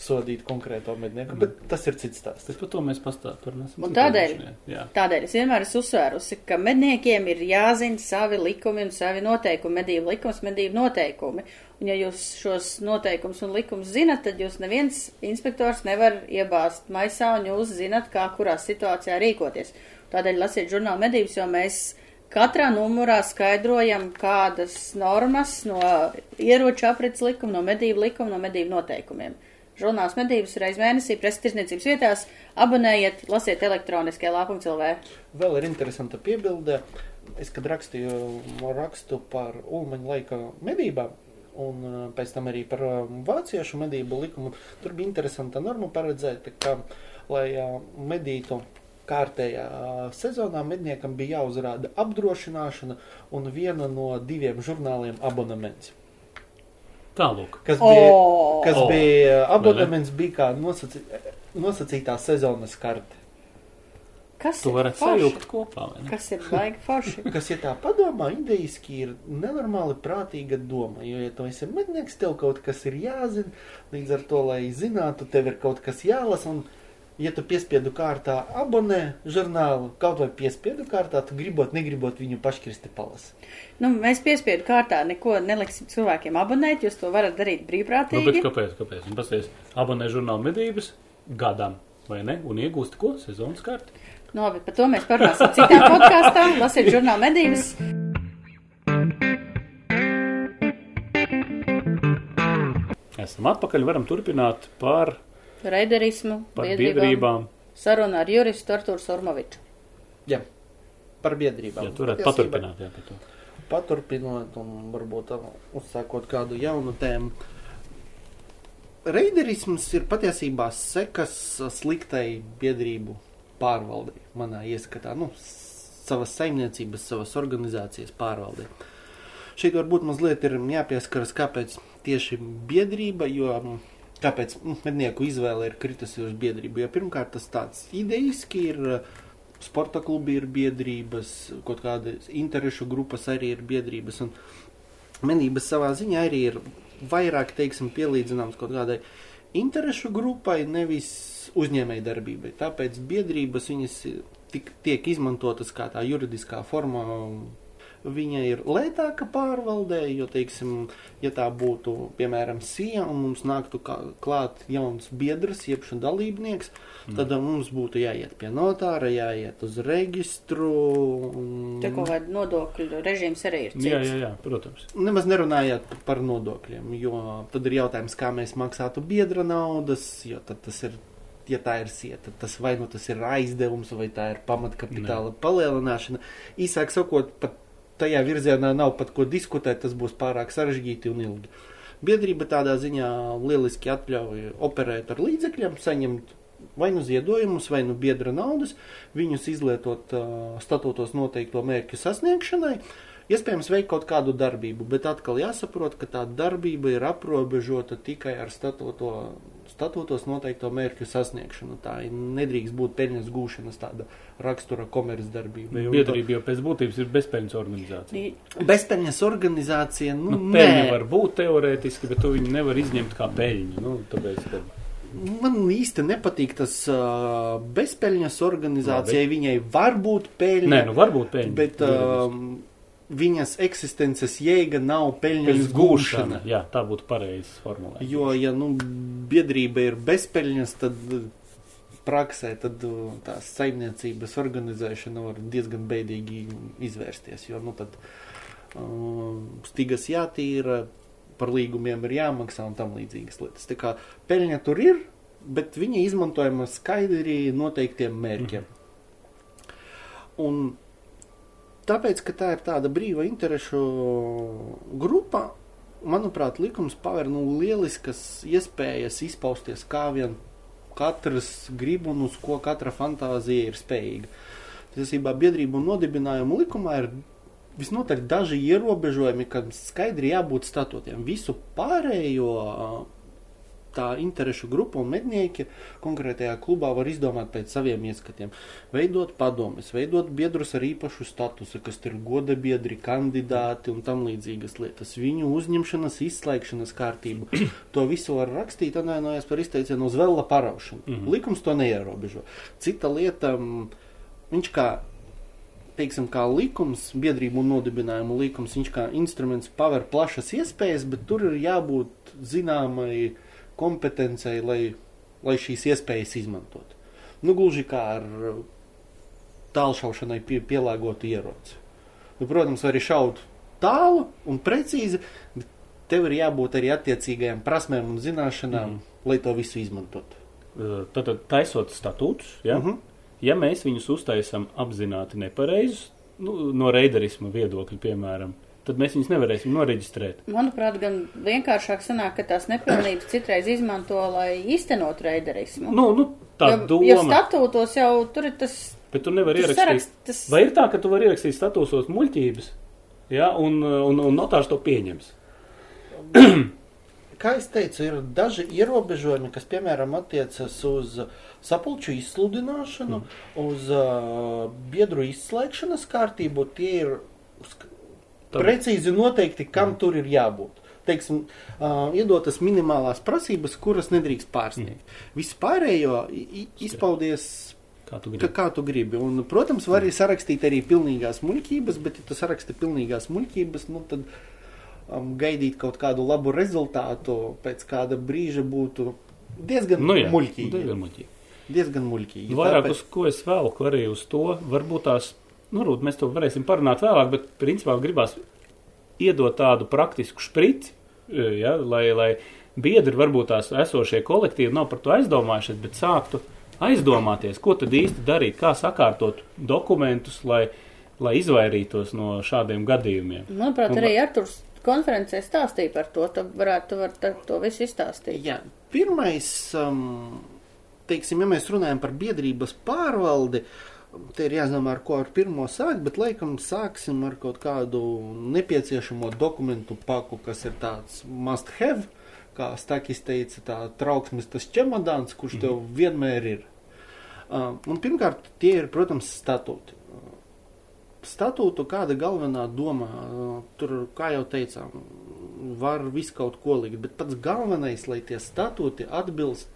sodīt konkrēto mednieku, bet tas ir cits stāsts. Tas par to mēs pastāstām. Un tādēļ-. Tādēļ es vienmēr esmu uzsvērusi, ka medniekiem ir jāzina savi likumi un savi noteikumi, medību likums, medību noteikumi. Un ja jūs šos noteikumus un likumus zinat, tad jūs neviens inspektors nevar iebāzt maisā un jūs zinat, kā kurā situācijā rīkoties. Tādēļ lasiet žurnālu medības, jo mēs katrā numurā skaidrojam, kādas normas no ieroču aprits likuma, no medību likuma, no medību noteikumiem. Žurnāls medības reiz mēnesī prestižniecības vietās abonējiet, lasiet elektroniskajā lāpuma cilvē. Vēl ir interesanta piebilde. Es, kad rakstīju rakstu par Ulmaņa laika medībām, un uh, pēc tam arī par uh, vāciešu medību likumu, tur bija interesanta norma paredzēta, ka, lai uh, medītu kārtējā sezonā, medniekam bija jāuzrāda apdrošināšana un viena no diviem žurnāliem abonements. Tālūk. Kas bija, O! kas O! bija abonements, bija kā nosaci, nosacītā sezonas karte. Kas ir varat sajaukt kopā, vai ne? Kas ir baigi forši? Kas, ja tā padomā, idejiski ir nenormāli prātīga doma. Jo, ja tu esi mednieks, tev kaut kas ir jāzina, līdz ar to, lai zinātu, tev ir kaut kas jālasa. Un, ja tu piespiedu kārtā abonē žurnālu, kaut vai piespiedu kārtā, tu gribot, negribot viņu paškristi palasi. Nu, mēs piespiedu kārtā neko neliksim cilvēkiem abonēt, jūs to varat darīt Nu, bet brīvprātīgi. kāpēc? kāpēc? Un pasties, abonē žurnālu medības gadam, vai ne? Un iegūst ko? Sezonas karti. No, bet par to mēs parunāsim citā podkāstā. Lasiet žurnālu medības. Esam atpakaļ, varam turpināt par, Reiderismu, par biedrībām. biedrībām. Saruna ar juristu Arturu Sormoviču. Jā, par biedrībām. Ja tu varētu Patiesībā- paturpināt, jā, par to. paturpinot un varbūt uzsākot kādu jaunu tēmu. Reiderisms ir patiesībā sekas sliktai biedrību pārvaldei, manā ieskatā, nu, savas saimniecības, savas organizācijas pārvaldei. Šeit varbūt mazliet ir jāpieskaras, kāpēc tieši biedrība, jo kāpēc mm, mednieku izvēle ir kritusi uz biedrību. Jo pirmkārt tas tāds ideiski ir, sporta klubi ir biedrības, kaut kādas interešu grupas arī ir biedrības, medības savā ziņā arī ir vairāk, teiksim, pielīdzināms kaut kādai interešu grupai, nevis uzņēmēji darbībai. Tāpēc biedrības viņas tik, tiek izmantotas kā tā juridiskā forma. Viņa ir lētāka pārvaldē, jo, teiksim, ja tā būtu, piemēram, sija un mums nāktu kā, klāt jauns biedrs, jeb šo dalībnieks, mm. tad mums būtu jāiet pie notāra, jāiet uz registru. Un... Tur kaut kāda nodokļu režīms arī ir cits. Jā, jā, jā, protams. Nemaz nerunājot par nodokļiem, jo tad ir jautājums, kā mēs maksātu biedra naudas, jo tad tas ir ja tā ir sieta, tas vai nu tas ir aizdevums, vai tā ir pamatkapitāla ne. palielināšana. Īsāk sakot, pat tajā virzienā nav pat ko diskutēt, tas būs pārāk sarežģīti un ilgi. Biedrība tādā ziņā lieliski atļauj operēt ar līdzekļiem, saņemt vai nu ziedojumus, vai nu biedra naudas, viņus izlietot uh, statūtos noteikto mērķu sasniegšanai. Iespējams, veikt kaut kādu darbību, bet atkal jāsaprot, ka tā darbība ir aprobežota tikai ar statūto, statūtos noteikto mērķu sasniegšanu. Tā nedrīkst būt peļņas gūšanas tāda rakstura komercdarbība. Biedrība jau pēc būtības ir bezpeļņas organizācija. Bezpeļņas organizācija, nu, nu peļņa var būt teorētiski, bet tu viņu nevar izņemt kā peļņu. Nu, tāpēc, ka... Man īsti nepatīk tas uh, bezpeļņas organizācijai. Viņai var būt peļņa. Nē, nu var būt peļņa. Bet uh, viņas eksistences jēga nav peļņas, gūšana. Jā, tā būtu pareizs formulējums. Jo, ja nu, biedrība ir bezpeļņas, tad praksē tad tās saimniecības organizēšana var diezgan bēdīgi izvērsties. Jo, nu, tad uh, stigas jātīra par līgumiem ir jāmaksā un tam līdzīgas lietas. Tā kā peļņa tur ir, bet viņa izmantojama skaidri noteiktiem mērķiem. Mm. Un tāpēc, ka tā ir tāda brīva interešu grupa, manuprāt, likums paver nu, lieliskas iespējas izpausties kā vien katrs grib un uz ko katra fantāzija ir spējīga. Tiesībā biedrību un nodibinājumu likumā ir visnotaļ daži ierobežojumi, kad skaidri jābūt statūtiem. Visu pārējo tā interešu grupa un mednieki konkrētajā klubā var izdomāt pēc saviem ieskatiem. Veidot padomes, veidot biedrus ar īpašu statusu, kas ir goda biedri, kandidāti un tam līdzīgas lietas. Viņu uzņemšanas, izslēgšanas kārtību. to visu var rakstīt, anēnojas par izteicienu uz vela paraušanu. Mm -hmm. Likums to neierobežo. Cita lieta, viņš kā teiksim, kā likums, biedrību un nodibinājumu likums, viņš kā instruments paver plašas iespējas, bet tur ir jābūt zināmai kompetencei, lai, lai šīs iespējas izmantot. Nu, gluži kā ar tālšaušanai pie, pielāgotu ieroci. Nu, protams, var arī šaut tālu un precīzi, bet tev ir jābūt arī attiecīgajām prasmēm un zināšanām, mm. lai to visu izmantotu. Tātad taisot statūtus, ja? Mm -hmm ja mēs viņus uztaisam apzināti nepareizus, nu, no reiderisma viedokļa, piemēram, tad mēs viņus nevarēsim noreģistrēt. Manuprāt, gan vienkāršāk sanāk, ka tās nepilnības citreiz izmanto, lai īstenot reiderismu. Nu, nu, tā jo, doma. Jo statūtos jau tur ir tas. Bet tu nevari ierakstīt. Sarakst, tas... Vai ir tā, ka tu vari ierakstīt statūsos muļķības, ja, un, un, un notārs to pieņems? Kā es teicu, ir daži ierobežojumi, kas, piemēram, attiecas uz uh, sapulču izsludināšanu, mm. uz uh, biedru izslēgšanas kārtību, tie ir Tad... precīzi noteikti, kam mm. tur ir jābūt. Teiksim, uh, iedotas minimālās prasības, kuras nedrīkst pārsniegt. Mm. Vispārējo izpaudies Kā tu gribi. Kā, kā tu gribi. Un, protams, var arī sarakstīt arī pilnīgās muļķības, bet, ja tu saraksti pilnīgās muļķības, nu, tad um, gaidīt kaut kādu labu rezultātu pēc kāda brīža būtu diezgan nu, jā, muļķīgi. Diezgan muļķīgi diezgan muļķīgi. Vairāk tāpēc... uz ko es velku arī uz to, varbūt tās, nu, rūt, mēs to varēsim parunāt vēlāk, bet principā gribās iedot tādu praktisku šprici, e, ja, lai, lai biedri, varbūt tās esošie kolektīvi nav par to aizdomājušies, bet sāktu aizdomāties, ko tad īsti darīt, kā sakārtot dokumentus, lai, lai izvairītos no šādiem gadījumiem. Manuprāt, arī Arturs konferencē stāstīja par to, tu varētu var to visu izstāstīt. Jā, pirmais. Um, teiksim, ja mēs runājam par biedrības pārvaldi, te ir jāzina, ar ko ar pirmo sākt, bet laikam sāksim ar kaut kādu nepieciešamo dokumentu paku, kas ir tāds must have, kā Stakis teica, tā trauksmes tas čemodāns, kurš tev mhm. vienmēr ir. Uh, un pirmkārt, tie ir, protams, statūti. Statūtu kāda galvenā doma, uh, tur, kā jau teicām, var visu kaut ko likt, bet pats galvenais, lai tie statūti atbilst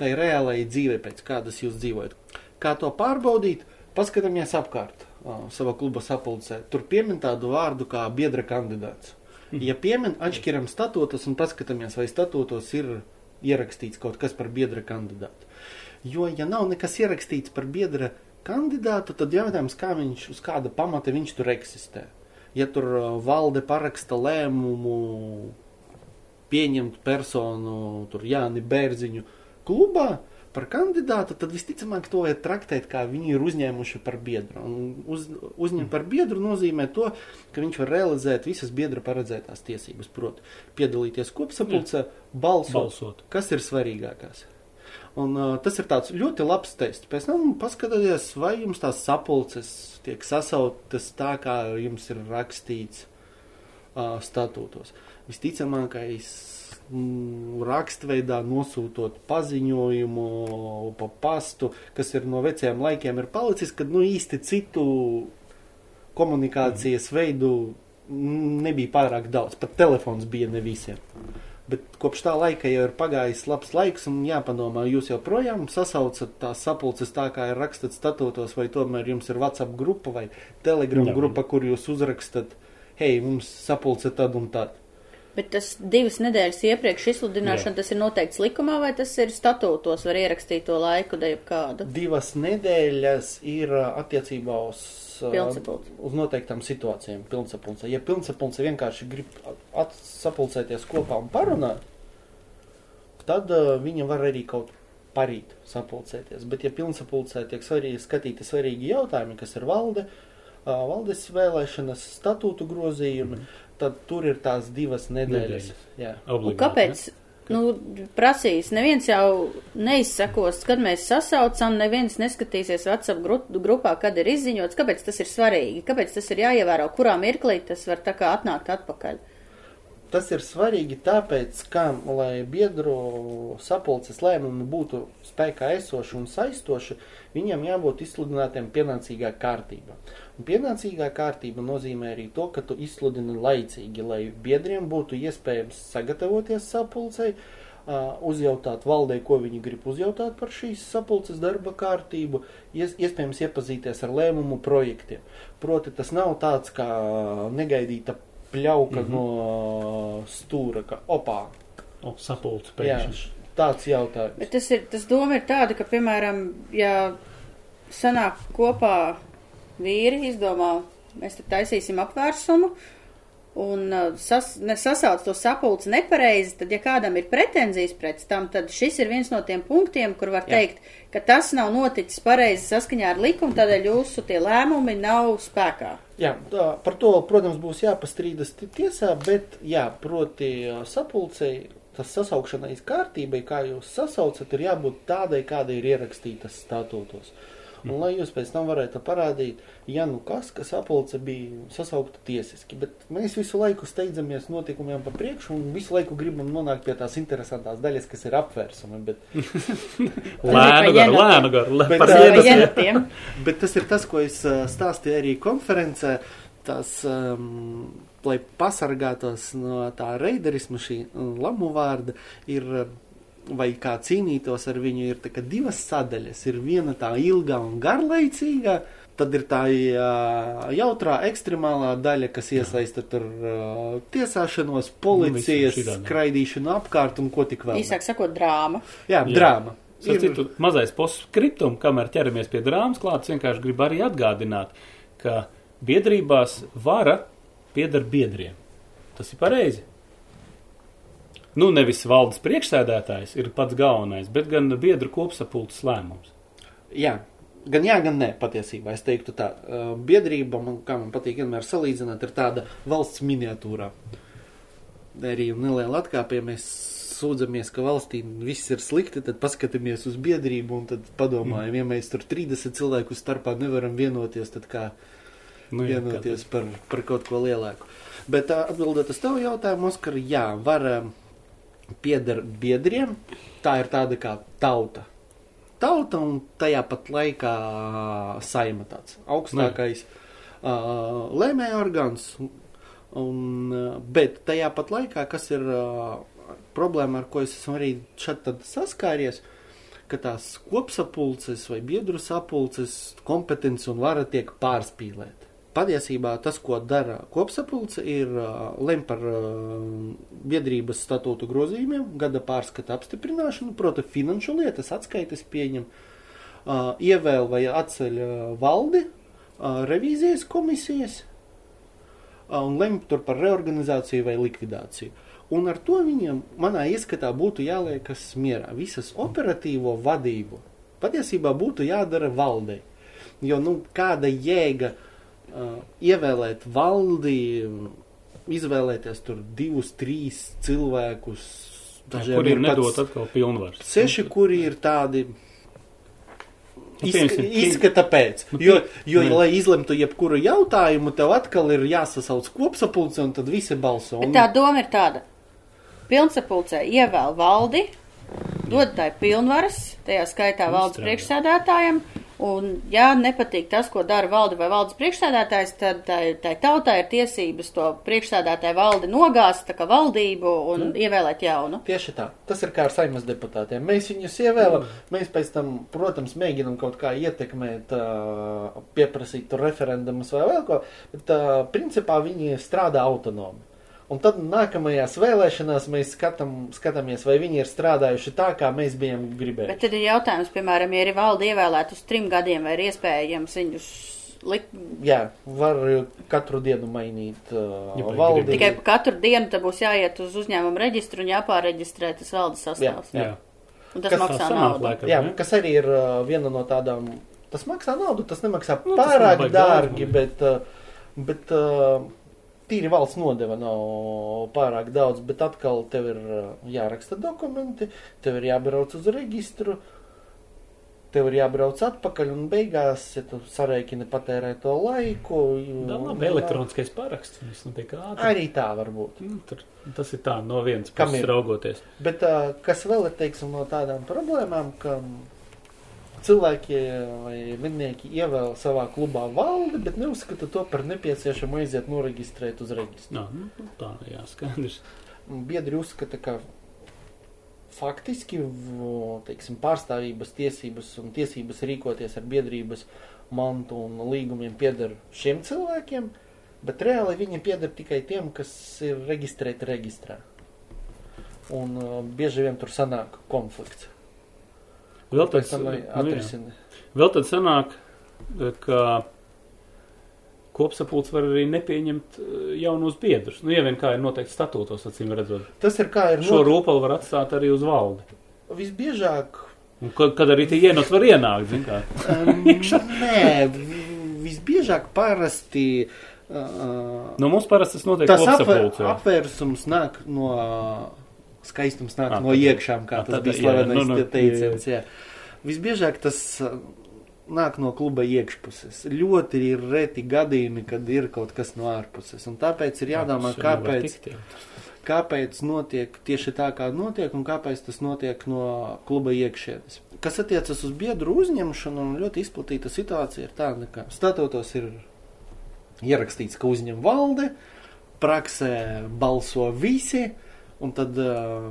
tai reālajai dzīvei, pēc kādas jūs dzīvojat. Kā to pārbaudīt? Paskatāmies apkārt uh, savā kluba sapulcē. Tur piemin tādu vārdu kā biedra kandidāts. Mhm. Ja piemin, atšķiram statūtus un paskatāmies, vai statūtos ir ierakstīts kaut kas par biedra kandidātu. Jo, ja nav nekas ierakstīts par biedra kandidātu, tad jautājums, kā viņš, uz kāda pamata viņš tur eksistē. Ja tur valde paraksta lēmumu pieņemt personu, tur Jāni Bērziņu, klubā, par kandidātu, tad visticamāk to var traktēt, kā viņi ir uzņēmuši par biedru. Un uz, uzņemt par biedru nozīmē to, ka viņš var realizēt visas biedra paredzētās tiesības, proti, piedalīties kopsapulcē, balsot, Balsot. kas ir svarīgākās. Un, uh, tas ir ļoti labs tests. Pēc tam paskatieties, vai jums tās sapulces tiek sasauktas tā, kā jums ir rakstīts uh, statūtos. Visticamākais rakstveidā nosūtot paziņojumu pa pastu, kas ir no veciem laikiem ir palicis, kad nu īsti citu komunikācijas veidu mm, nebija pārāk daudz. Pat telefons bija ne visiem. Bet kopš tā laika jau ir pagājis labs laiks, un jāpadomā, jūs joprojām sasaucat tās sapulces tā, kā ir rakstīts statūtos, vai tomēr jums ir WhatsApp grupa vai Telegram grupa, kur jūs uzrakstat, hei, mums sapulce tad un tad. Bet tas divas nedēļas iepriekš izsludināšana, Jā. tas ir noteikts likumā, vai tas ir statūtos, var ierakstīt to laiku, da jebkādu? Divas nedēļas ir ā, attiecībā uz, ā, Pilnsapulce. uz noteiktām situācijām. Pilnsapulce. Ja pilnsapulce vienkārši grib atsapulcēties kopā un parunāt, tad uh, viņa var arī kaut parīt sapulcēties. Bet, ja pilnsapulcē tiek svarīgi, skatīti svarīgi jautājumi, kas ir valde, uh, valdes vēlēšanas, statūtu grozījumi, tad tur ir tās divas nedēļas. Nedēļas. Kāpēc? Nu, prasīs, neviens jau neizsakos, kad mēs sasaucam, neviens neskatīsies WhatsApp gru- grupā, kad ir izziņots, kāpēc tas ir svarīgi, kāpēc tas ir jāievēro, kurā mirklī tas var tā kā atnākt atpakaļ. Tas ir svarīgi tāpēc, ka, lai biedru sapulces lēmumi būtu spēkā esoši un saistoši, viņam jābūt izsludinātiem pienācīgā kārtībā. Pienācīgā kārtība nozīmē arī to, ka tu izsludini laicīgi, lai biedriem būtu iespējams sagatavoties sapulcei, uzjautāt valdē, ko viņi grib uzjautāt par šīs sapulces darba kārtību, ies, iespējams iepazīties ar lēmumu projektiem. Proti, tas nav tāds kā negaidīta pļauka mm -hmm. no stūra, ka opā, O, sapulce pēkšņi. tāds jautājums. Bet tas ir, tas doma ir tāda, ka, piemēram, ja sanāk kopā vīri, izdomā, mēs te taisīsim apvērsumu, un uh, sas, ne, sasauc to sapulci nepareizi, tad, ja kādam ir pretenzijas pret tam, tad šis ir viens no tiem punktiem, kur var Jā. teikt, ka tas nav noticis pareizi saskaņā ar likumu, tādēļ jūsu tie lēmumi nav spēkā. Jā, tā, par to, protams, būs jāpastrīdas ti- tiesā, bet, jā, proti ā, sapulcei, tas sasaukšanai kārtībai, kā jūs sasaucat, ir jābūt tādai, kāda ir ierakstītas statūtos. Un, lai jūs pēc tam varētu parādīt, ja nu kas, ka sapulce bija sasaukta tiesiski, bet mēs visu laiku steidzamies notikumiem pa priekšu un visu laiku gribam nonākt pie tās interesantās daļas, kas ir apvērsumi, bet Lēnu garu, jenatiem. lēnu garu. lē- Bet, par jenatiem. Jenatiem. Bet tas ir tas, ko es ā, stāstīju arī konferencē. Tas, um, lai pasargātos no tā reiderisma, šī um, lamu vārda, ir, um, vai kā cīnītos ar viņu, ir tā, divas sadaļas. Ir viena tā ilgā un garlaicīgā, tad ir tā jautrā, ekstremālā daļa, kas iesaista tur tiesāšanos, policijas, Nu, skraidīšanu apkārt un ko tik vēl. Īsāk sakot, drāma. Jā, Jā. drāma. Starp citu, mazais postskriptum, kamēr ķeramies pie drāmas klāts, vienkārši gribu arī atgādināt, ka biedrībās vara pieder biedriem. Tas ir pareizi. Nu, nevis valdes priekšsēdētājs ir pats galvenais, bet gan biedru kopsapulces lēmums. Jā, gan jā, gan nē, patiesībā. Es teiktu, tā biedrība, man, kā man patīk vienmēr salīdzināt, ir tāda valsts miniatūrā. Arī neliela atkāpja, mēs sūdzamies, ka valstī viss ir slikti, tad paskatāmies uz biedrību un tad padomājam, mm. ja mēs tur 30 cilvēku starpā nevaram vienoties, tad kā Nu, jā, vienoties par, par kaut ko lielāku. Bet atbildot uz tavu jautājumu, Oskar, jā, var pieder biedriem, tā ir tāda kā tauta. Tauta un tajā pat laikā saima tāds augstākais uh, lēmēja orgāns. Un, bet tajā pat laikā, kas ir uh, problēma, ar ko es esmu arī šeit saskāries, ka tās kopsapulces vai biedru sapulces kompetence un vara tiek pārspīlēta. Patiesībā tas, ko dara kopsapulce, ir lem par biedrības statūtu grozījumiem, gada pārskata apstiprināšanu, proti, finanšu lietas, atskaites pieņem, ievēl vai atceļ valdi, revīzijas komisijas, un lemj tur par reorganizāciju vai likvidāciju. Un ar to viņiem, manā ieskatā, būtu jāliekas mierā. Visas operatīvo vadību patiesībā būtu jādara valdei. Jo, nu, kāda jēga uh, ievēlēt valdi, izvēlēties tur divus, trīs cilvēkus, dažiem Kuriem ir pat nedot atkal pilnvaras. Seši, kuri ir tādi. Nu, Izska, izskata pēc. Nu, Jo, jo nu. lai izlemtu jebkuru jautājumu, tev atkal ir jāsasauc kopsapulce, un tad visi balso. Bet Un, tā doma ir tāda. Pilnsapulcē ievēl valdi, dod tai pilnvaras, tajā skaitā valdes Izstrādā. priekšsēdētājiem, un ja nepatīk tas, ko dara valde vai valdes priekšsēdētājs, tad tai, tai tautai ir tiesības to priekšsēdētāju valdi nogāzt, tā kā valdību, un ievēlēt jaunu. Tieši tā. Tas ir kā ar saimnes deputātiem. Mēs viņus ievēlam, mēs pēc tam, protams, mēģinam kaut kā ietekmēt, pieprasīt referendumus vai vēl ko, bet principā viņi strādā autonomi. Un tad nākamajās vēlēšanās mēs skatām, skatāmies, vai viņi ir strādājuši tā, kā mēs bijām gribējuši. Bet tad ir jautājums, piemēram, ja ir valde ievēlēt uz trim gadiem, vai ir iespējams viņus likt Jā, var katru dienu mainīt uh, Ja valdi. tikai katru dienu, tad būs jāiet uz uzņēmumu reģistru un jāpāreģistrē tas valdes sastāvs. Jā. Jā, Un tas Kas maksā naudu. laikam. Jā, kas arī ir uh, viena no tādām. Tas maksā naudu, tas nemaksā Nu, nu, tas pārāk baigi dārgi, dārgi. bet, uh, bet uh, tīri valsts nodeva nav pārāk daudz. Bet atkal tev ir uh, jāraksta dokumenti, tev ir jābrauc uz reģistru, tev ir jābrauc atpakaļ un beigās, ja tu sarēķini patērē to laiku. Tā un- labi, elektroniskais paraksts. Viss notiek ātri. Arī tā var būt. Nu, tur, tas ir tā no vienas puses raugoties. Bet uh, kas vēl ir teiksim, no tādām problēmām, ka cilvēki vai mednieki ievēl savā klubā valdi, bet neuzskata to par nepieciešamu aiziet noreģistrēt uz reģistru. Nā, nu, tā, jā, skaidrs. Biedri uzskata, ka faktiski teiksim, pārstāvības tiesības un tiesības rīkoties ar biedrības mantu un līgumiem pieder šiem cilvēkiem, bet reāli viņi pieder tikai tiem, kas ir reģistrēti reģistrā. Un uh, bieži vien tur sanāk konflikts. Vēl tāds, tam nu. Vēl tad sanāk, ka kopsapulcs var arī nepieņemt eh, jaunos biedrus. Nu, ja vien kā ir noteikti statūtos, acīm redzot. Tas ir kā ir Šo not... rūpalu var atstāt arī uz valdi. visbiežāk. Un, kad, kad arī tie ienot var ienākt, zin kā. Nē, vi- visbiežāk parasti. Uh, Nu, mums parasti tas notiek kopsapulcē. apvērsums nāk no skaistums, nāk Ah, no iekšām, kā ah, tas tad- bija slavenais nu, nu, teiciens. jā. Visbiežāk tas uh, nāk no kluba iekšpuses. Ļoti ir reti gadījumi, kad ir kaut kas no ārpuses. Un tāpēc ir jādomā, kāpēc, kāpēc notiek tieši tā, kā notiek, un kāpēc tas notiek no kluba iekšienes. Kas attiecas uz biedru uzņemšanu, ļoti izplatīta situācija ir tāda, ka statūtos ir ierakstīts, ka uzņem valde, praksē balso visi, un tad uh,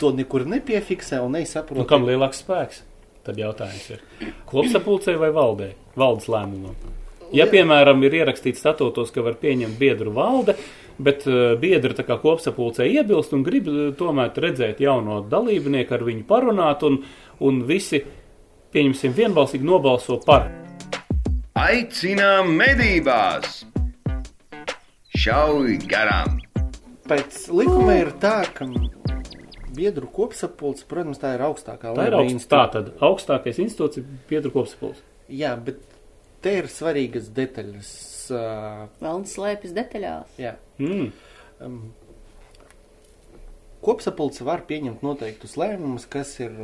to nekur nepiefiksē un nesaprot. Nu, kam lielāks spēks? Tad jautājums ir, kopsapulcē vai valdē? Valdes lēmumam. Ja, piemēram, ir ierakstīts statūtos, ka var pieņemt biedru valde, bet uh, biedri tā kā kopsapulcē iebilst un grib uh, tomēr redzēt jauno dalībnieku, ar viņu parunāt, un, un visi, pieņemsim, vienbalsīgi nobalso par. Aicinām medībās! Šauj garām! Pēc likuma ir tā, ka biedru kopsapulce, protams, tā ir augstākā Tā ir līmeņa augst, tā tad augstākais institūts ir biedru kopsapulce. Jā, bet te ir svarīgas detaļas. Uh, Velns slēpjas detaļās. jā. Mm. Um, kopsapulce var pieņemt noteiktus lēmumus, kas ir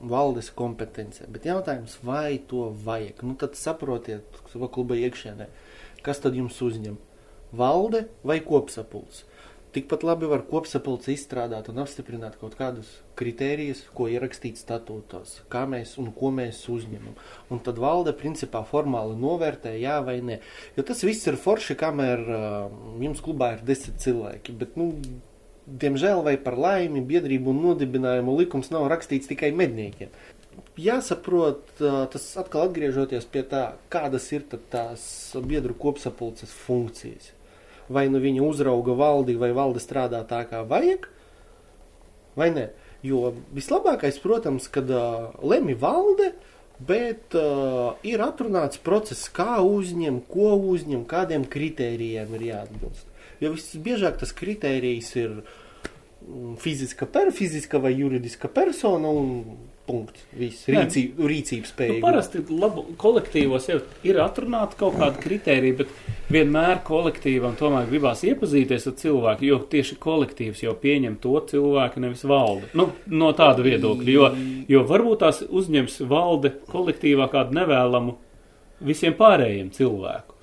valdes kompetencija. Bet jautājums, vai to vajag? Nu, tad saprotiet, kluba iekšienē, kas tad jums uzņem? Valde vai kopsapulce? Tikpat labi var kopsapulce izstrādāt un apstiprināt kaut kādus kritērijus, ko ierakstīt statūtos, kā mēs un ko mēs uzņemam. Un tad valde principā formāli novērtē, jā vai nē. Jo tas viss ir forši, kamēr uh, jums klubā ir desmit cilvēki. Bet, nu, diemžēl vai par laimi biedrību un nodibinājumu likums nav rakstīts tikai medniekiem. Jāsaprot, uh, tas atkal atgriežoties pie tā, kādas ir tās biedru kopsapulces funkcijas. Vai nu viņa uzrauga valdi, vai valde strādā tā, kā vajag, vai ne? Jo vislabākais, protams, kad uh, lemj valde, Bet uh, ir atrunāts process, kā uzņemt, ko uzņemt, kādiem kritērijiem ir jāatbilst. Jo visbiežāk tas kritērijs ir mm, fiziska, per, fiziska vai juridiska persona un punkts. Viss Nē. rīcība, rīcības Nu, spēja. parasti labu, kolektīvos jau ir atrunāta kaut kāda kritērija, bet vienmēr kolektīvam tomēr gribās iepazīties ar cilvēku, jo tieši kolektīvs jau pieņem to cilvēku, nevis valdi. Nu, no tāda viedokļa, jo, jo varbūt tās uzņems valde kolektīvā kādu nevēlamu visiem pārējiem cilvēku.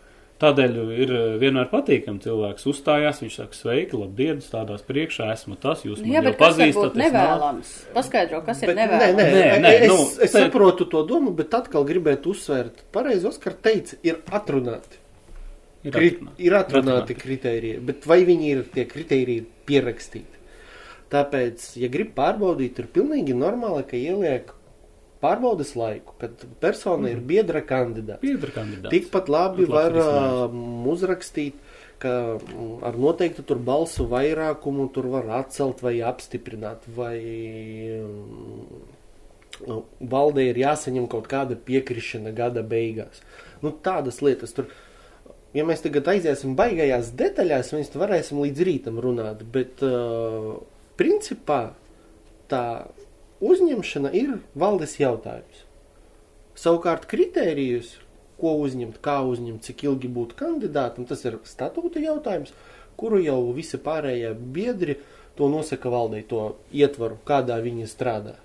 Tādēļ ir eh, vienmēr patīkami cilvēks uzstājās, viņš saka, sveiki, labdien, stādās priekšā, esmu tas, jūs mani jā, jau bet kas var pazīstat. nevēlams? Paskaidro, kas ir Bet, nē, nevēlams. nē, Nē, nē, nē, es, nu, es te- saprotu to domu, bet atkal gribētu uzsvērt, pareizi Oskar teica, ir atrunāti. Ir Kri, atrunāti. ir atrunāti kritēriji, bet vai viņi ir tie kritēriji pierakstīti? Tāpēc, ja grib pārbaudīt, ir pilnīgi normāli, ka ieliek pārbaudas laiku, kad persona ir biedra kandidāts. Piedra kandidāts. Tikpat labi var um, uzrakstīt, ka mm, ar noteiktu tur balsu vairākumu tur var atcelt vai apstiprināt, vai mm, valdē ir jāsaņem kaut kāda piekrišana gada beigās. Nu, tādas lietas tur. Ja mēs tagad aiziesim baigajās detaļās, mēs varēsim līdz rītam runāt, bet uh, principā tā uzņemšana ir valdes jautājums. Savukārt kritērijus, ko uzņemt, kā uzņemt, cik ilgi būt kandidātam, tas ir statūta jautājums, kuru jau visi pārējie biedri to nosaka valdei, to ietvaru, kādā viņi strādā.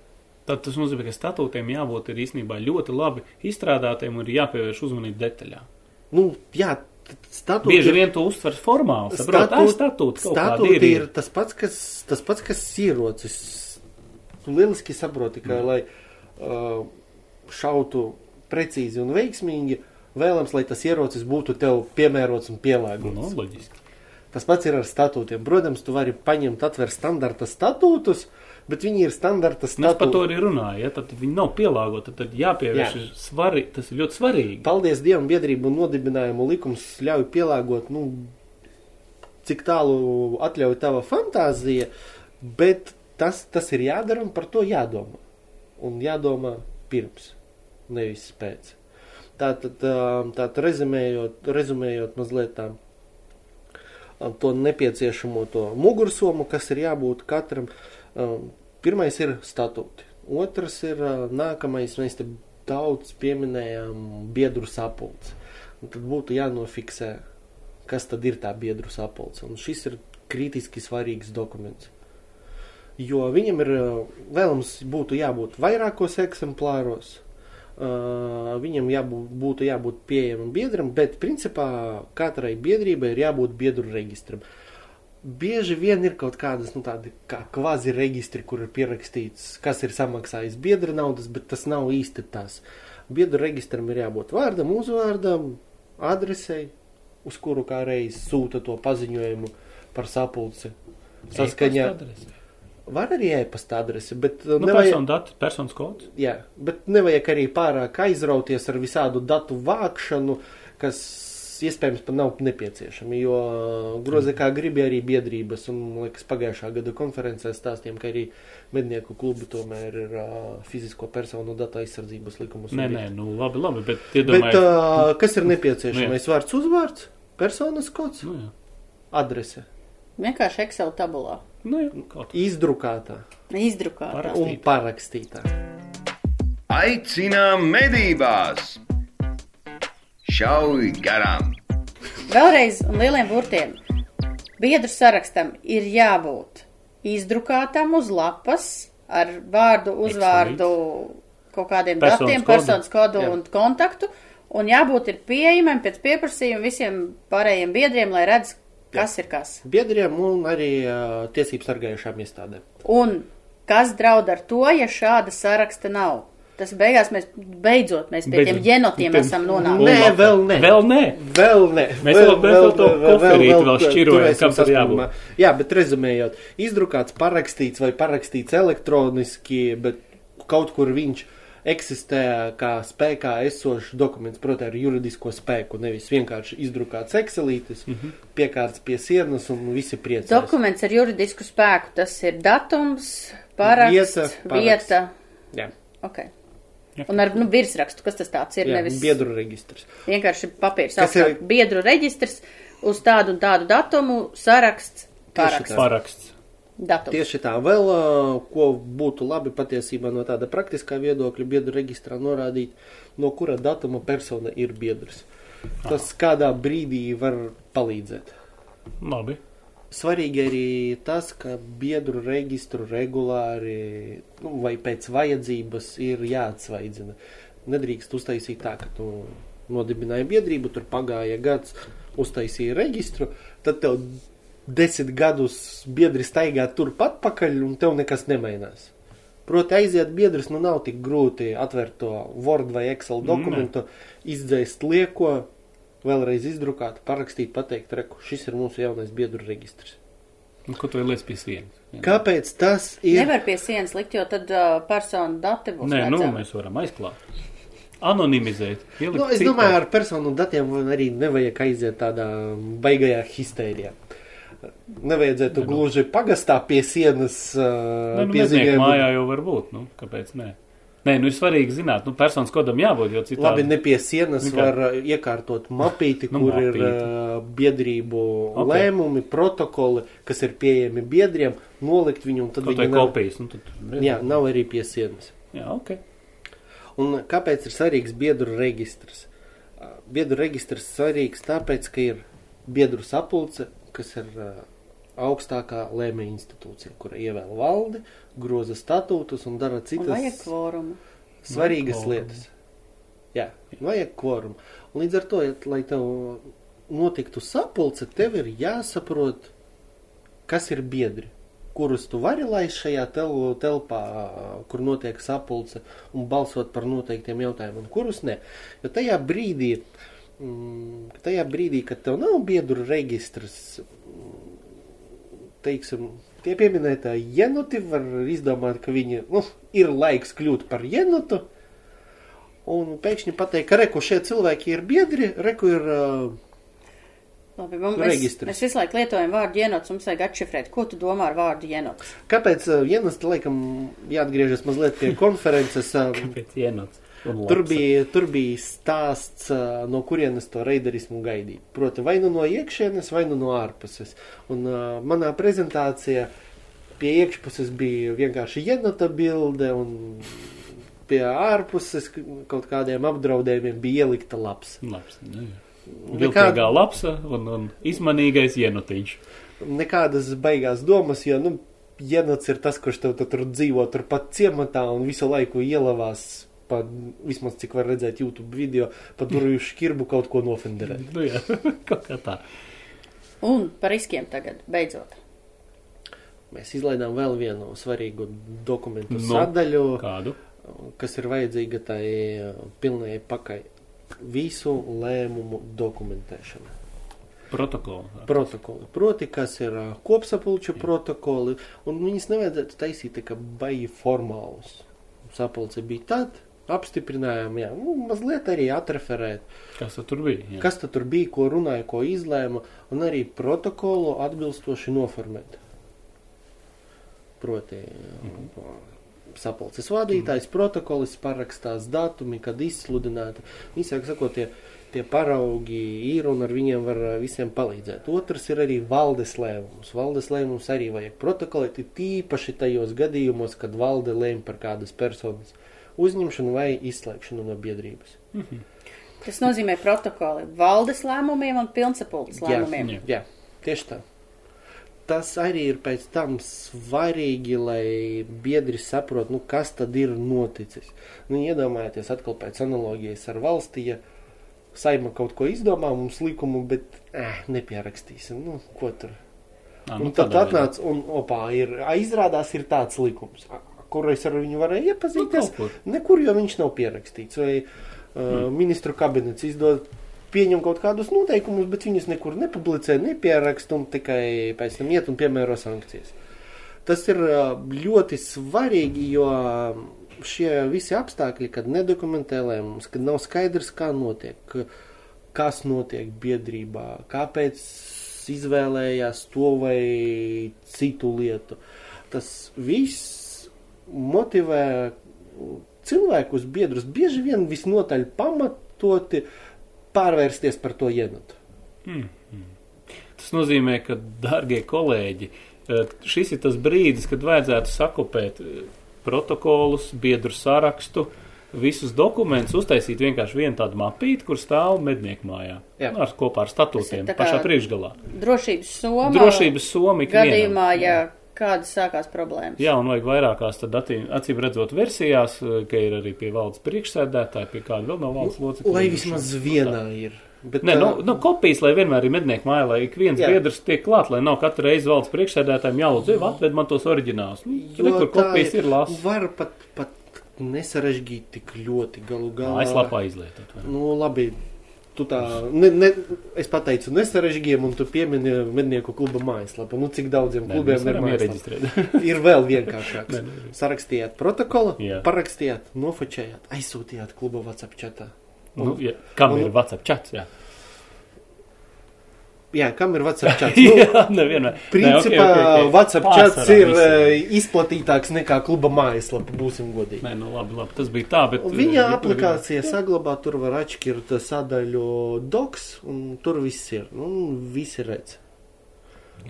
Tad tas nozīmē, ka statūtiem jābūt ir īstenībā ļoti labi izstrādātiem un ir jāpievērš uzmanība detaļām. Nu, jā, statūti Bieži vien to uztver formāli, saprot, statūta kaut kāda statūti ir. ir tas pats, kas, tas pats, kas ierocis. Tu lieliski saproti, ka, mm. lai uh, šautu precīzi un veiksmīgi, vēlams, lai tas ierocis būtu tev piemērots un pielāgots. Nu, loģiski. Tas pats ir ar statūtiem. Protams, tu vari paņemt, atvērt standarta statūtus, bet viņi ir standarta Nu, es par to statūti. arī runāju, ja tad viņi nav pielāgoti, tad jāpievērš Jā. svari, tas ir ļoti svarīgi. Paldies Dievam, biedrību un nodibinājumu likums ļauj pielāgot, nu, cik tālu atļauj tava fantāzija, bet tas, tas ir jādara un par to jādomā. Un jādomā pirms, nevis pēc. Tātad, ā, tātad rezumējot, rezumējot mazliet tā, ā, to nepieciešamo to mugursomu, kas ir jābūt katram. ā, Pirmais ir statūti. Otrs ir ā, nākamais, mēs te daudz pieminējām biedru sapulci. Tad būtu jānofiksē, kas tad ir tā biedru sapulce. Un šis ir kritiski svarīgs dokuments. Jo viņam ir ā, vēlams būtu jābūt vairākos eksemplāros, ā, viņam jābūt, būtu jābūt pieejamam biedram, bet principā katrai biedrībai ir jābūt biedru registram. Bieži vien ir kaut kādas nu, kā kvazi registri, kur ir pierakstīts, kas ir samaksājis biedra naudas, bet tas nav īsti tas. Biedru registram ir jābūt vārdam, uzvārdam, adresei, uz kuru kā reiz sūta to paziņojumu par sapulci. Saskaņā adrese. Var arī e-pasta adrese, bet uh, Nu, nevajag, personu dati, personas kods. jā, bet nevajag arī pārāk aizrauties ar visādu datu vākšanu, kas iespējams pat nav nepieciešami, jo grozi kā gribi arī biedrības, un, liekas, pagājušā gada konferencē stāstījām, ka arī mednieku klubi tomēr ir uh, fizisko personu datu aizsardzības likumus. Nē, nē, nu labi, labi, bet Bet iedomājies. uh, kas ir Nu, nepieciešamais? Vārds uzvārds, personas kods, Nu, jā. adrese, Vienkārši Excel tabulā. Nu, jā, kaut kā. izdrukātā Izdrukātā. Parasti. un parakstītā. Aicinām medībās! Šauj garām! Vēlreiz un lieliem burtiem. Biedru sarakstam ir jābūt izdrukātam uz lapas ar vārdu, uzvārdu, kaut kādiem Personas datiem, kodu. personas kodu Jā. un kontaktu. Un jābūt ir pieejamam pēc pieprasījuma visiem pārējiem biedriem, lai redz, kas ir kas. Biedriem un arī uh, tiesību sargājušām iestādēm. Un kas draud ar to, ja šāda saraksta nav? Tas beigās mēs beidzot mēs pie tiem jenotiem esam Nē, nonākuši. vēl nē. Vēl nē. Vēl nē. Mēs vēl- mēs vēl to koferīti vēl šķirojam, kam tad saspringumā. Jā, bet rezumējot, izdrukāts, parakstīts vai parakstīts elektroniski, bet kaut kur viņš eksistē kā spēkā esošs dokuments, protams, ar juridisko spēku, nevis vienkārši izdrukāts Excelītis, mm -hmm. piekārts pie sienas un visi priecājas. Dokuments ar juridisku spēku, tas ir datums, paraksts, Vieta, vieta. paraksts. Jā. Okay. Un ar nu, virsrakstu, kas tas tāds ir, Jā, nevis biedru reģistrs. vienkārši papīrs. Kas ir- biedru reģistrs uz tādu un tādu datumu, saraksts, paraksts. Paraksts. Datums. Tieši tā, vēl ko būtu labi patiesībā no tāda praktiskā viedokļa biedru reģistrā norādīt, no kura datuma persona ir biedrs. Tas kādā brīdī var palīdzēt. Labi. Svarīgi arī tas, ka biedru reģistru regulāri nu, vai pēc vajadzības ir jāatsvaidzina. Nedrīkst uztaisīt tā, ka tu nodibināji biedrību, tur pagāja gads, uztaisīja reģistru, tad tev desmit gadus biedri staigā turpat pakaļ un tev nekas nemainās. Proti, aiziet biedrs, nu nav tik grūti atvērt to Word vai Excel dokumentu, izdzēst lieko, vēlreiz izdrukāt, parakstīt, pateikt, reku, šis ir mūsu jaunais biedru reģistrs. Un ko tu liec pie sienas? Jā. Kāpēc tas ir? Nevar pie sienas likt, jo tad uh, personu dati būs. Nē, nu, redzami. mēs varam aizklāt. Anonimizēt. ielikt Nu, es domāju, ar personu datiem arī nevajag aiziet tādā baigajā histērijā. Nevajadzētu gluži pagastā pie sienas uh, nu, mednieku mājā jau var būt. Nu, kāpēc nē? Nē, nu ir svarīgi zināt, nu, personas kodam jābūt, jo citādi. Labi, ne pie sienas Nu kā? var iekārtot mapīti, Nu, kur ir mapīti. uh, biedrību Ok. lēmumi, protokoli, kas ir pieejami biedriem, nolikt viņu un tad Kaut viņi nav, kopijas, nu, tad. jā, nav arī pie sienas. Jā, ok. Un kāpēc ir svarīgs biedru reģistrs? Uh, Biedru reģistrs svarīgs tāpēc, ka ir biedru sapulce, kas ir uh, augstākā lēmēja institūcija, kura ievēl valdi, groza statūtus un dara Un citas vajag kvorumu. svarīgas Kvorumu. lietas. Jā, vajag kvorumu. Un līdz ar to, ja, lai tev notiktu sapulce, tev ir jāsaprot, kas ir biedri, kurus tu vari laist šajā tel telpā, kur notiek sapulce, un balsot par noteiktiem jautājumiem, un kurus ne. Jo tajā brīdī, mm, tajā brīdī, kad tev nav biedru registrs, mm, teiksim, tie pieminētā jenuti var izdomāt, ka viņi, nu, ir laiks kļūt par jenutu, un pēkšņi pateikt, ka reku šie cilvēki ir biedri, reku ir uh, Labi, mums, mēs, Registrs. mēs visu laiku lietojam vārdu jenots, mums vajag atšifrēt, ko tu domā ar vārdu jenots. Kāpēc uh, Jenas, laikam, jāatgriežas mazliet pie konferences? Uh, Kāpēc ienots? Tur, bija, tur bija stāsts, no kurienes to reiderismu gaidīt. Proti, vai nu no iekšienes, vai nu no ārpuses. Un uh, manā prezentācijā pie iekšpuses bija vienkārši Jenata bilde, un pie ārpuses kaut kādiem apdraudējumiem bija ielikta labs. Labs. Viltīgā lapsa un, un izmanīgais ienotiņš. nekādas baigās domas, jo, nu, Jenots ir tas, kurš tev tu tur dzīvo turpat ciematā un visu laiku ielavās, pa, vismaz cik var redzēt YouTube video, pa durvju škirbu kaut ko nofenderēt. Nu, jā, kaut kā tā. Un par riskiem tagad, beidzot. Mēs izlaidām vēl vienu svarīgu dokumentu Nu, sadaļu, Kādu? kas ir vajadzīga tai uh, pilnai pakai visu lēmumu dokumentēšana. Protokolu. protokoli. Proti, kas ir ā, kopsapulču protokoli, un viņas nevajadzētu taisīt tā kā baigi formālus. Sapulce bija tad, apstiprinājām, jā, nu, mazliet arī atreferēt, Kas tur bija? Jā. kas tur bija, ko runāja, ko izlēma, un arī protokolu atbilstoši noformēt. Proti, mhm. sapulces vadītājs, protokolis parakstās datumi, kad izsludināta. Īsāk sakot, tie, tie paraugi ir un ar viņiem var ā, visiem palīdzēt. Otrs ir arī valdes lēmums. Valdes lēmums arī vajag protokolēt, tīpaši tajos gadījumos, kad valde lēma par kādas personas uzņemšanu vai izslēgšanu no biedrības. Tas nozīmē protokoli valdes lēmumiem un pilnsapulces lēmumiem. Jā. Jā, tieši tā. Tas arī ir pēc tam svarīgi, lai biedri saprot, nu, kas tad ir noticis. Nu, iedomājieties atkal pēc analogijas ar valsti, ja saima kaut ko izdomā mums likumu, bet eh, nepierakstīsim, nu, ko tur. Ā, Un nu, tad tādā atnāc un, opā, ir, izrādās ir tāds likums, kur es ar viņu varēju iepazīties. Nu. Nekur, jo viņš nav pierakstīts. Vai uh, ministru kabinets izdod, pieņem kaut kādus noteikumus, bet viņus nekur nepublicē, nepieraksta un tikai pēc tam iet un piemēro sankcijas. Tas ir uh, ļoti svarīgi, jo uh, šie visi apstākļi, kad nedokumentē lēmums, kad nav skaidrs, kā notiek, ka- kas notiek biedrībā, kāpēc izvēlējās to vai citu lietu. Tas viss motivē cilvēkus, biedrus, bieži vien visnotaļ pamatoti pārvērsties par to ienatu. Tas nozīmē, ka, darbie kolēģi, eh, šis ir tas brīdis, kad vajadzētu sakopēt eh, protokolus, biedru sarakstu, visus dokumentus, uztaisīt vienkārši vienu tādu mapīti, kur stāv mednieku mājā. Jā. Ar, kopā ar statūtiem, pašā priekšgalā. Drošības soma. Drošības somi gadījumā, ja kādas sākās problēmas. Jā, un vajag vairākās, tad acīm redzot versijās, eh, ka ir arī pie valdes priekšsēdētāja, pie kāda vēl nav valdes locekļa. Lai vismaz vienā ir. Bet, Nē, nu, ā, nu, kopijas, lai vienmēr ir mednieku māja, lai ik viens Jā. biedrs tiek klāt, lai nav katru reizi valsts priekšsēdētājiem jālūdz, atved man tos oriģinālus. Nu, re, kur tā kopijas ir lāsas. Var pat, pat nesarežģīt tik ļoti galu galā. Mājaslapā izlietot. Nu, labi. Tu tā, ne, ne, es pateicu, nesarežģījumi, un tu piemini mednieku kluba mājaslapu. Nu, cik daudziem Nē, klubiem ir iereģistrēt. Ir vēl nē. Sarakstījāt protokolu, Jā. parakstījāt, nofočējāt, aizsūtījāt kluba WhatsApp čatā. nu, ja, kam un- ir WhatsApp chats? Jā, Jā, kam ir WhatsApp čats? Nu, jā nevienmēr. Principā Nē, ok, ok, ok. WhatsApp Pārsvarā čats ir visi. eh, izplatītāks nekā kluba mājaslapa, būsim godīgi. Nē, nu labi, labi, tas bija tā, bet. Viņa eh, aplikācija saglabā, tur var atšķirt sadaļu docs, un tur viss ir. Nu, visi redz.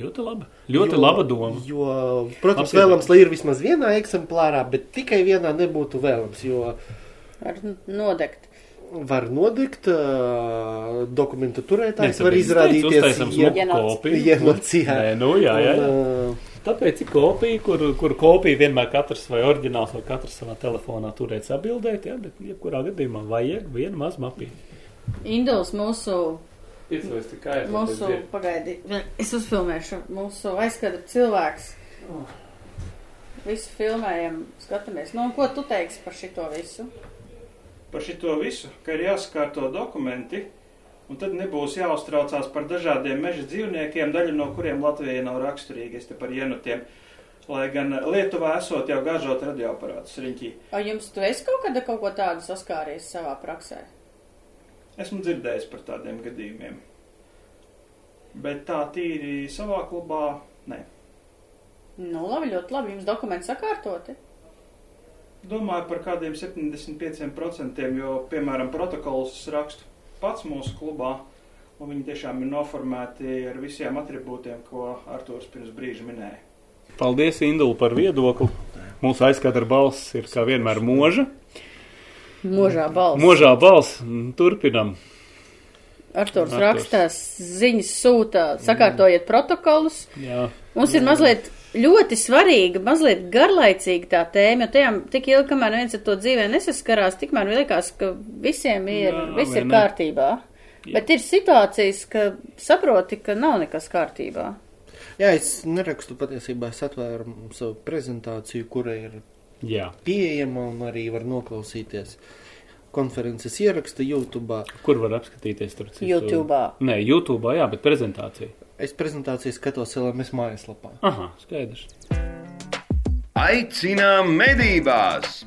Ļoti laba. Ļoti Jo- laba doma. Jo, protams, Apsveicu. vēlams, lai ir vismaz vienā eksemplārā, bet tikai vienā nebūtu vēlams, jo Var nodegt. Var nodegt, dokumenta turētājs var izrādīties es teicu, uztaisam smuku Ienāc. kopiju. ienāc, jā. Nē, nu, jā, jā. jā. Un, Tāpēc ir kopija, kur, kur kopija vienmēr katrs vai oriģināls vai katrs savā telefonā turēt sabildēt, jā, bet jebkurā gadījumā vajag vienu mazu mapīti. Induls mūsu, tikai. mūsu, pagaidi, es uzfilmēšu, mūsu aizskata cilvēks. Visu filmējam, skatāmies. Nu, ko tu teiksi par šito visu? Par šito visu, ka ir jāsakārto dokumenti, un tad nebūs jāuztraucās par dažādiem meža dzīvniekiem, daļa no kuriem Latvijai nav raksturīga, es te par jenutiem. Lai gan Lietuvā esot jau gāžot radioaparātus riņķī. Vai jums tu esi kaut kad kaut ko tādu saskāries savā praksē? Esmu dzirdējis par tādiem gadījumiem. Bet tā tīri savā klubā, nē. Nu, labi, ļoti labi. Jums dokumenti sakārtoti. Domāju par kādiem 75%, jo, piemēram, protokolus rakstu pats mūsu klubā, un viņi tiešām ir noformēti ar visiem attribūtiem, ko Artūrs pirms brīža minēja. Paldies, Indula, par viedokli. Mūsu aizskata balss ir kā vienmēr moža. Možā balss. Možā balss. Mm, Turpinam. Arturs. rakstās, ziņas sūta, sakārtojiet protokolus. Jā. Mums ir mazliet ļoti svarīga, mazliet garlaicīga tā tēma, jo tajām tik ilgi, kamēr viens ar to dzīvē nesaskarās, tikmēr liekas, ka visiem ir, Jā, viss ir ne? kārtībā. Jā. Bet ir situācijas, ka saproti, ka nav nekas kārtībā. jā, es nerakstu patiesībā, es atvēru savu prezentāciju, kura ir Jā. pieejama un arī var noklausīties konferences ieraksta YouTube. Kur var apskatīties tur? citu? YouTube'ā. Nē, YouTube, jā, bet prezentācija. Es prezentāciju skatos LMS mājaslapā. Aha, skaidrs. Aicinām medībās!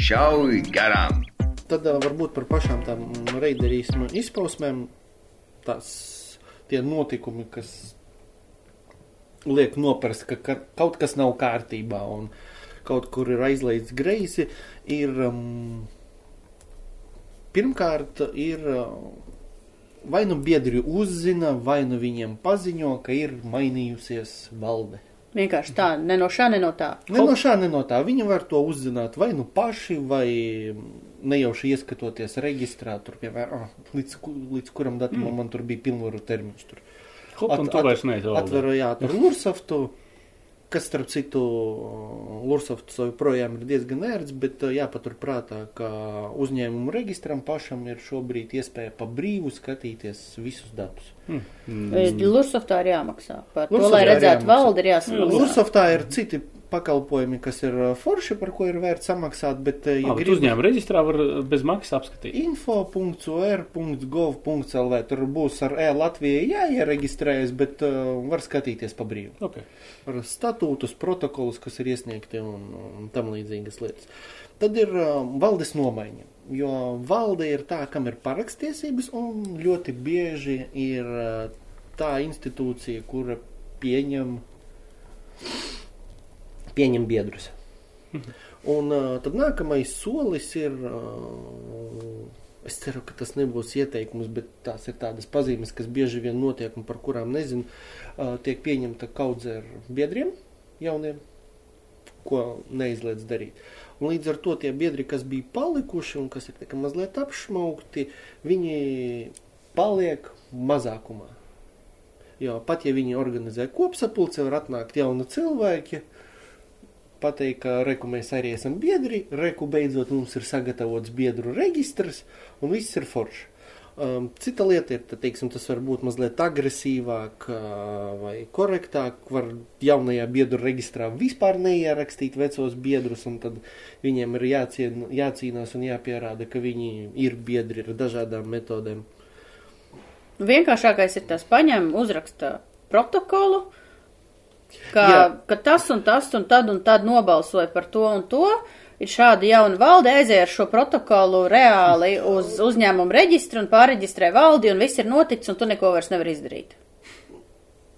Šauj garām! Tad varbūt par pašām tām reiderīsmu izpausmēm tās tie notikumi, kas liek noprast, ka, ka kaut kas nav kārtībā un kaut kur ir aizliegts greisi, ir um, pirmkārt ir uh, vai nu biedri uzzina, vai nu viņiem paziņo, ka ir mainījusies valde. Vienkārši tā, ne no šā, ne no tā. Ne no šā, ne no tā. Viņi var to uzzināt vai nu paši, vai nejauši ieskatoties reģistrā, tur, piemēram, ah, līdz, līdz kuram datumam mm. man tur bija pilnvaru termiņš. Tur. Hop, At- at- Atveru, jā, tur Lursaftu, kas, starp citu, Lursafts joprojām ir diezgan ērts, bet uh, jāpatur prātā, ka uzņēmumu registram pašam ir šobrīd iespēja pa brīvu skatīties visus datus. Mm. Lursoftā ir jāmaksā. Par to, Lursoftā lai ir redzētu valdi, ir jāsamaksā. Lursaftā ir citi pakalpojumi, kas ir uh, forši, par ko ir vērts samaksāt, bet, uh, Ja ja gribi uzņēmuma reģistrā var uh, bez maksas apskatīt. info.or.gov.lv tur būs ar e-Latviju jāiereģistrējas, bet uh, var skatīties pa brīvu. Okay. Ar statūtus, protokolus, kas ir iesniegti un, un tam līdzīgas lietas. Tad ir uh, valdes nomaiņa, jo valde ir tā, kam ir parakstiesības, un ļoti bieži ir tā institūcija, kura pieņem, pieņem biedrus. Un uh, tad nākamais solis ir, uh, es ceru, ka tas nebūs ieteikums, bet tās ir tādas pazīmes, kas bieži vien notiek un par kurām nezinu, uh, tiek pieņemta kaudze ar biedriem jauniem, ko neizliedz darīt. Un līdz ar to tie biedri, kas bija palikuši un kas ir tā mazliet apšmaukti, viņi paliek mazākumā. Jo pat ja viņi organizē kopsapulci, var atnākt jauni cilvēki, pateikt, ka reku mēs arī esam biedri, reku beidzot mums ir sagatavots biedru registrs un viss ir forši. Um, cita lieta ir, tad, teiksim, tas var būt mazliet agresīvāk uh, vai korektāk. Var jaunajā biedru reģistrā vispār neierakstīt vecos biedrus, un tad viņiem ir jācien, jācīnās un jāpierāda, ka viņi ir biedri ar dažādām metodēm. Vienkāršākais ir tas paņem, uzraksta protokolu, ka, Jā. ka tas un tas un tad un tad nobalsoja par to un to. Ir šāda jauna valde, aiziet ar šo protokolu reāli uz uzņēmumu reģistru un pārreģistrē valdi, un viss ir noticis, un tu neko vairs nevar izdarīt.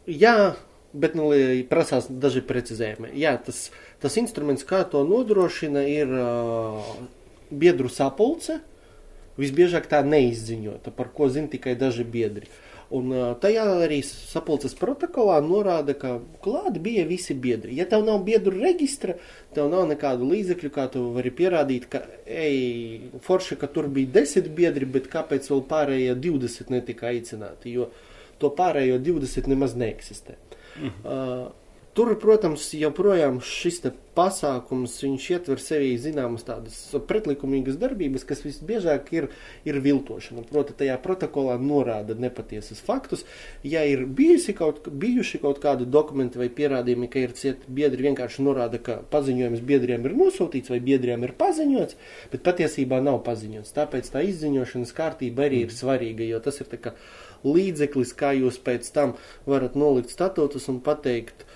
Jā, bet nu, prasās daži precizējumi. Jā, tas, tas instruments, kā to nodrošina, ir uh, biedru sapulce. Visbiežāk tā neizziņota, par ko zina tikai daži biedri. Un tajā arī sapulces protokolā norāda, ka klāti bija visi biedri. Ja tev nav biedru reģistra, tev nav nekādu līdzekļu, kā tu vari pierādīt, ka, ej, forši, ka tur bija desmit biedri, bet kāpēc vēl pārējie 20 netika aicināti, jo to pārējo 20 nemaz neeksistē. Uh, tur, protams, joprojām šis pasākums, ietver sevī zināmas tādas pretlikumīgas darbības, kas visbiežāk ir, ir viltošana. Proti, tajā protokolā norāda nepatiesas faktus. Ja ir bijusi kaut, bijuši kaut kādi dokumenti vai pierādījumi, ka ir cieti biedri, vienkārši norāda, ka paziņojums biedriem ir nosūtīts vai biedriem ir paziņots, bet patiesībā nav paziņots. Tāpēc tā izziņošanas kārtība arī ir svarīga, jo tas ir līdzeklis, kā jūs pēc tam varat nolikt statūtus un pateikt, uh,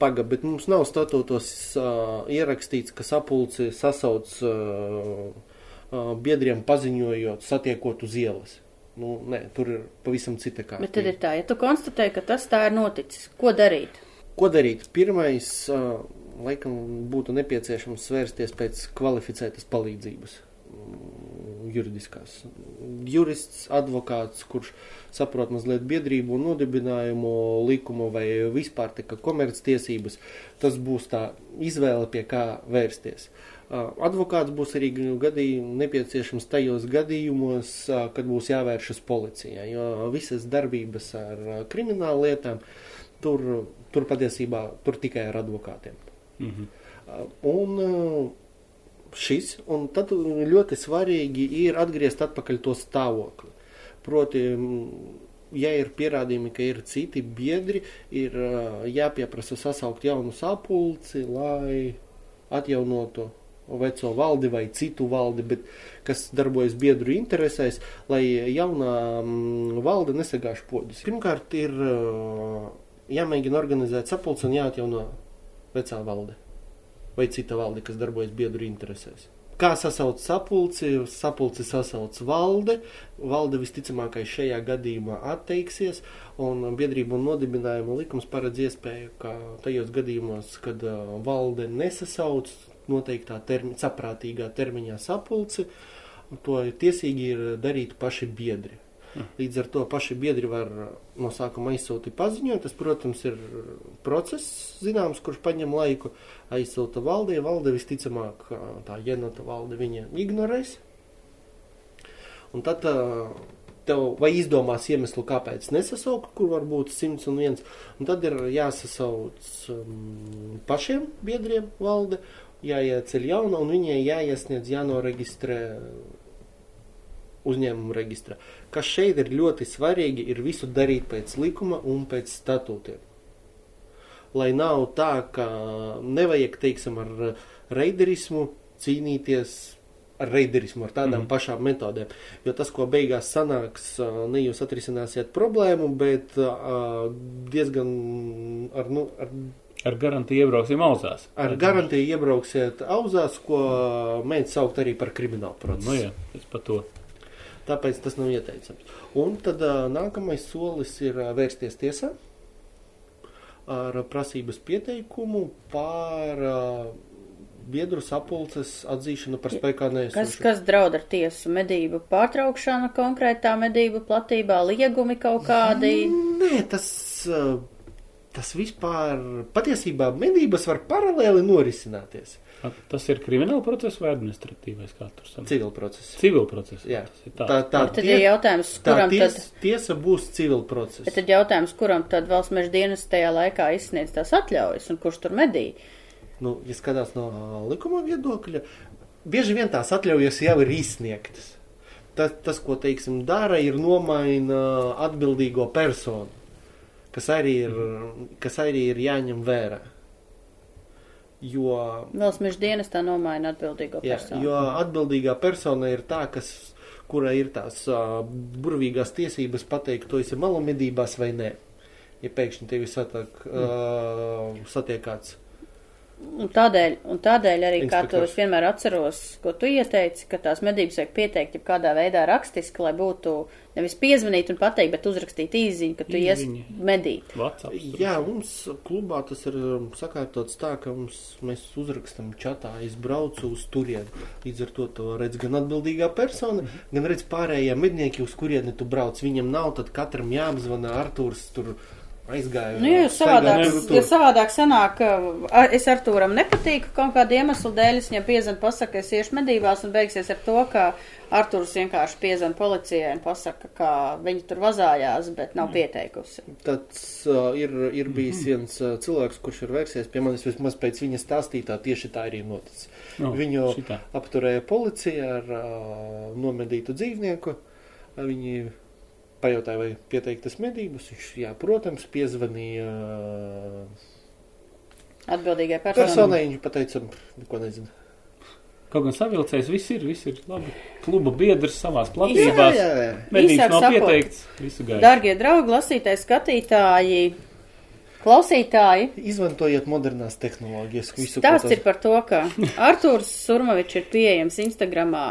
paga, bet mums nav statūtos uh, ierakstīts, ka sapulci sasauc uh, uh, biedriem paziņojot, satiekot uz ielas. Nu, nē, tur ir pavisam cita kārtība. Bet tad ir tā, ja tu konstatē, ka tas tā ir noticis, ko darīt? Ko darīt? Pirmais, uh, laikam, būtu nepieciešams svērsties pēc kvalificētas palīdzības juridiskās. Jurists, advokāts, kurš saprot mazliet biedrību un nodibinājumu likumu vai vispār tā kā komerctiesības, tas būs tā izvēle, pie kā vērsties. Advokāts būs arī gadījumi nepieciešams tajos gadījumos, kad būs jāvēršas policijā, jo visas darbības ar kriminālu lietām tur, tur patiesībā tur tikai ar advokātiem. Mhm. Uh, Un šis, un tad ļoti svarīgi ir atgriezt atpakaļ to stāvokli. Proti, ja ir pierādījumi, ka ir citi biedri, ir jāpieprasa sasaukt jaunu sapulci, lai atjaunotu veco valdi vai citu valdi, bet kas darbojas biedru interesēs, lai jaunā valde nesagāž podus. Pirmkārt, ir jāmēģina organizēt sapulci un jāatjauno vecā valde vai cita valde, kas darbojas biedru interesēs. Kā sasauc sapulci, sapulci sasauc valde, valde visticamākais šajā gadījumā atteiksies, un biedrību un nodibinājumu likums paredz iespēju, ka tajos gadījumos, kad uh, valde nesasauc noteiktā termi, saprātīgā termiņā sapulci, to tiesīgi ir darīt paši biedri. Līdz ar to paši biedri var no sākuma aizsūtīt paziņojumu. Tas, protams, ir process, zināms, kurš paņem laiku. Aizsūta valdē, valde visticamāk, tā jenota valde viņa ignorēs. Un tad tev vai izdomās iemeslu, kāpēc nesasaukt, kur var būt 101. Un tad ir jāsasauc um, pašiem biedriem valde, jāieceļ jauna un viņai jāiesniedz, jānoreģistrē uzņēmumu reģistrā. Kas šeit ir ļoti svarīgi, ir visu darīt pēc likuma un pēc statūtiem. Lai nav tā, ka nevajag, teiksim, ar reiderismu cīnīties ar reiderismu, ar tādām mm. pašām metodēm. Jo tas, ko beigās sanāks, ne jūs atrisināsiet problēmu, bet diezgan ar, nu, ar Ar garantiju iebrauksim auzās. Ar garantiju iebrauksiet auzās, ko mēģināt saukt arī par kriminālu procesu. Nu jā, es par to. Tāpēc tas nav ieteicams. Un tad nākamais solis ir vērsties tiesā ar prasības pieteikumu par biedru sapulces atzīšana par spēkā Kas, neesošu. kas draud ar tiesu medību pārtraukšana konkrētā medību platībā, liegumi kaut kādi? Nē, tas, tas vispār patiesībā medības var paralēli norisināties. Tas ir krimināla process vai administratīvais? Civil process. Civil process. Jā. Tas ir tā. Tā, tā, Tad ir jautājums, tā kuram ties, tad, tiesa būs civil process. bet tad jautājums, kuram tad valsts meža dienas tajā laikā izsniedz tās atļaujas un kurš tur medī? Nu, ja skatās no ā, likuma viedokļa, bieži vien tās atļaujas jau ir izsniegtas. Tas, tas ko teiksim, dara, ir nomaina atbildīgo personu, kas arī ir, kas arī ir jāņem vērā. Jo, Valsts meža dienas tā nomaina atbildīgo jā, personu. jo atbildīgā persona ir tā, kas, kurai ir tās uh, burvīgās tiesības pateikt, to esi malumedībās vai nē. Ja pēkšņi tevi satiek, uh, satiek kāds Un tādēļ, un tādēļ arī, kā to Inspektors. es vienmēr atceros, ko tu ieteici, ka tās medības vajag pieteikt jau kādā veidā rakstiski, lai būtu nevis piezvanīt un pateikt, bet uzrakstīt īziņu, ka tu ies medīt. WhatsApp. Jā, mums klubā tas ir um, sakārtots tā, ka mums, mēs uzrakstam čatā, es braucu uz turieni. Līdz ar to to redz gan atbildīgā persona, gan redz pārējie mednieki, uz kurieni tu brauc. Viņam nav, tad katram jāapzvana Artūrs tur aizgāja. Nu, jo staigā savādāk, jo savādāk sanāk, ka a, es Artūram nepatīku kaut kādu iemeslu dēļ, es viņam piezvanu, pasaka, es iešu medībās un beigsies ar to, ka Artūrs vienkārši piezvana policijai un pasaka, ka viņi tur vazājās, bet nav pieteikusi. Tāds uh, ir, ir bijis viens uh, cilvēks, kurš ir vērsies pie manis vismaz pēc viņa stāstītā, tieši tā arī noticis. Nu, Viņu šitā. apturēja policija ar uh, nomedītu dzīvnieku. Viņi pajautāja, vai pieteiktas medības. Viņš, jā, protams, piezvanīja uh, Atbildīgai personai. personai. Viņš pateica, neko nezinu. Kaut gan savilcējs viss ir, viss ir labi. Kluba biedrs savās platībās. Jā, jā, jā. Medības nav sakot, pieteikts. Visu gaidu. Dargie draugi, lasītāji, skatītāji, klausītāji, Izmantojiet modernās tehnoloģijas. Visu, tas- ir par to, ka Artūrs Surmovičs ir pieejams Instagramā,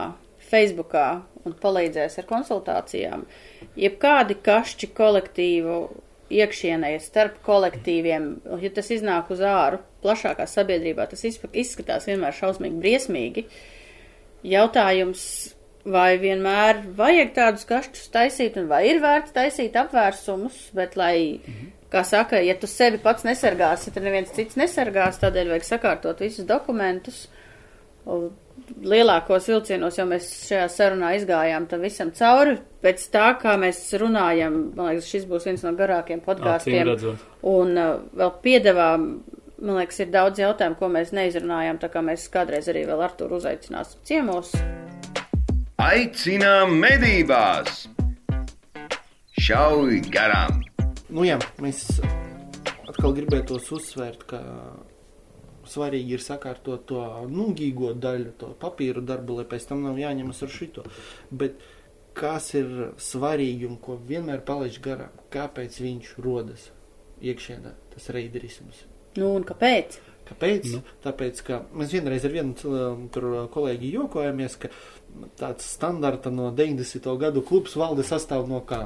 Facebookā un palīdzēs ar konsultācijām. Jebkādi kašķi kolektīvu iekšienē starp kolektīviem, ja tas iznāk uz āru, plašākā sabiedrībā, tas izskatās vienmēr šausmīgi briesmīgi. Jautājums, vai vienmēr vajag tādus kašķus taisīt, un vai ir vērts taisīt apvērsumus, bet lai, kā saka, ja tu sevi pats nesargāsi, tad neviens cits nesargās, tādēļ vajag sakārtot visus dokumentus. Lielākos vilcienos jau mēs šajā sarunā izgājām tam visam cauri. Pēc tā, kā mēs runājam, man liekas, šis būs viens no garākiem podkāstiem. Un uh, vēl piedevām, man liekas, ir daudz jautājumu, ko mēs neizrunājām, tā kā mēs kādreiz arī vēl Arturu uzaicināsim ciemos. Aicinām medībās! Šauj garām! Nu jā, mēs atkal gribētos uzsvērt, ka svarīgi ir sakārtot to nūgīgo daļu, to papīru darbu, lai pēc tam nav jāņemas ar šito. Bet kas ir svarīgi un ko vienmēr palaiž garām, kāpēc viņš rodas iekšienē, tas reiderisms. Nu, un kāpēc? Kāpēc? Nu. Nu. Tāpēc, ka mēs vienreiz ar vienu cil- tur kolēģi jokojamies, ka tāds standarta no 90. gadu klubs valde sastāv no kā?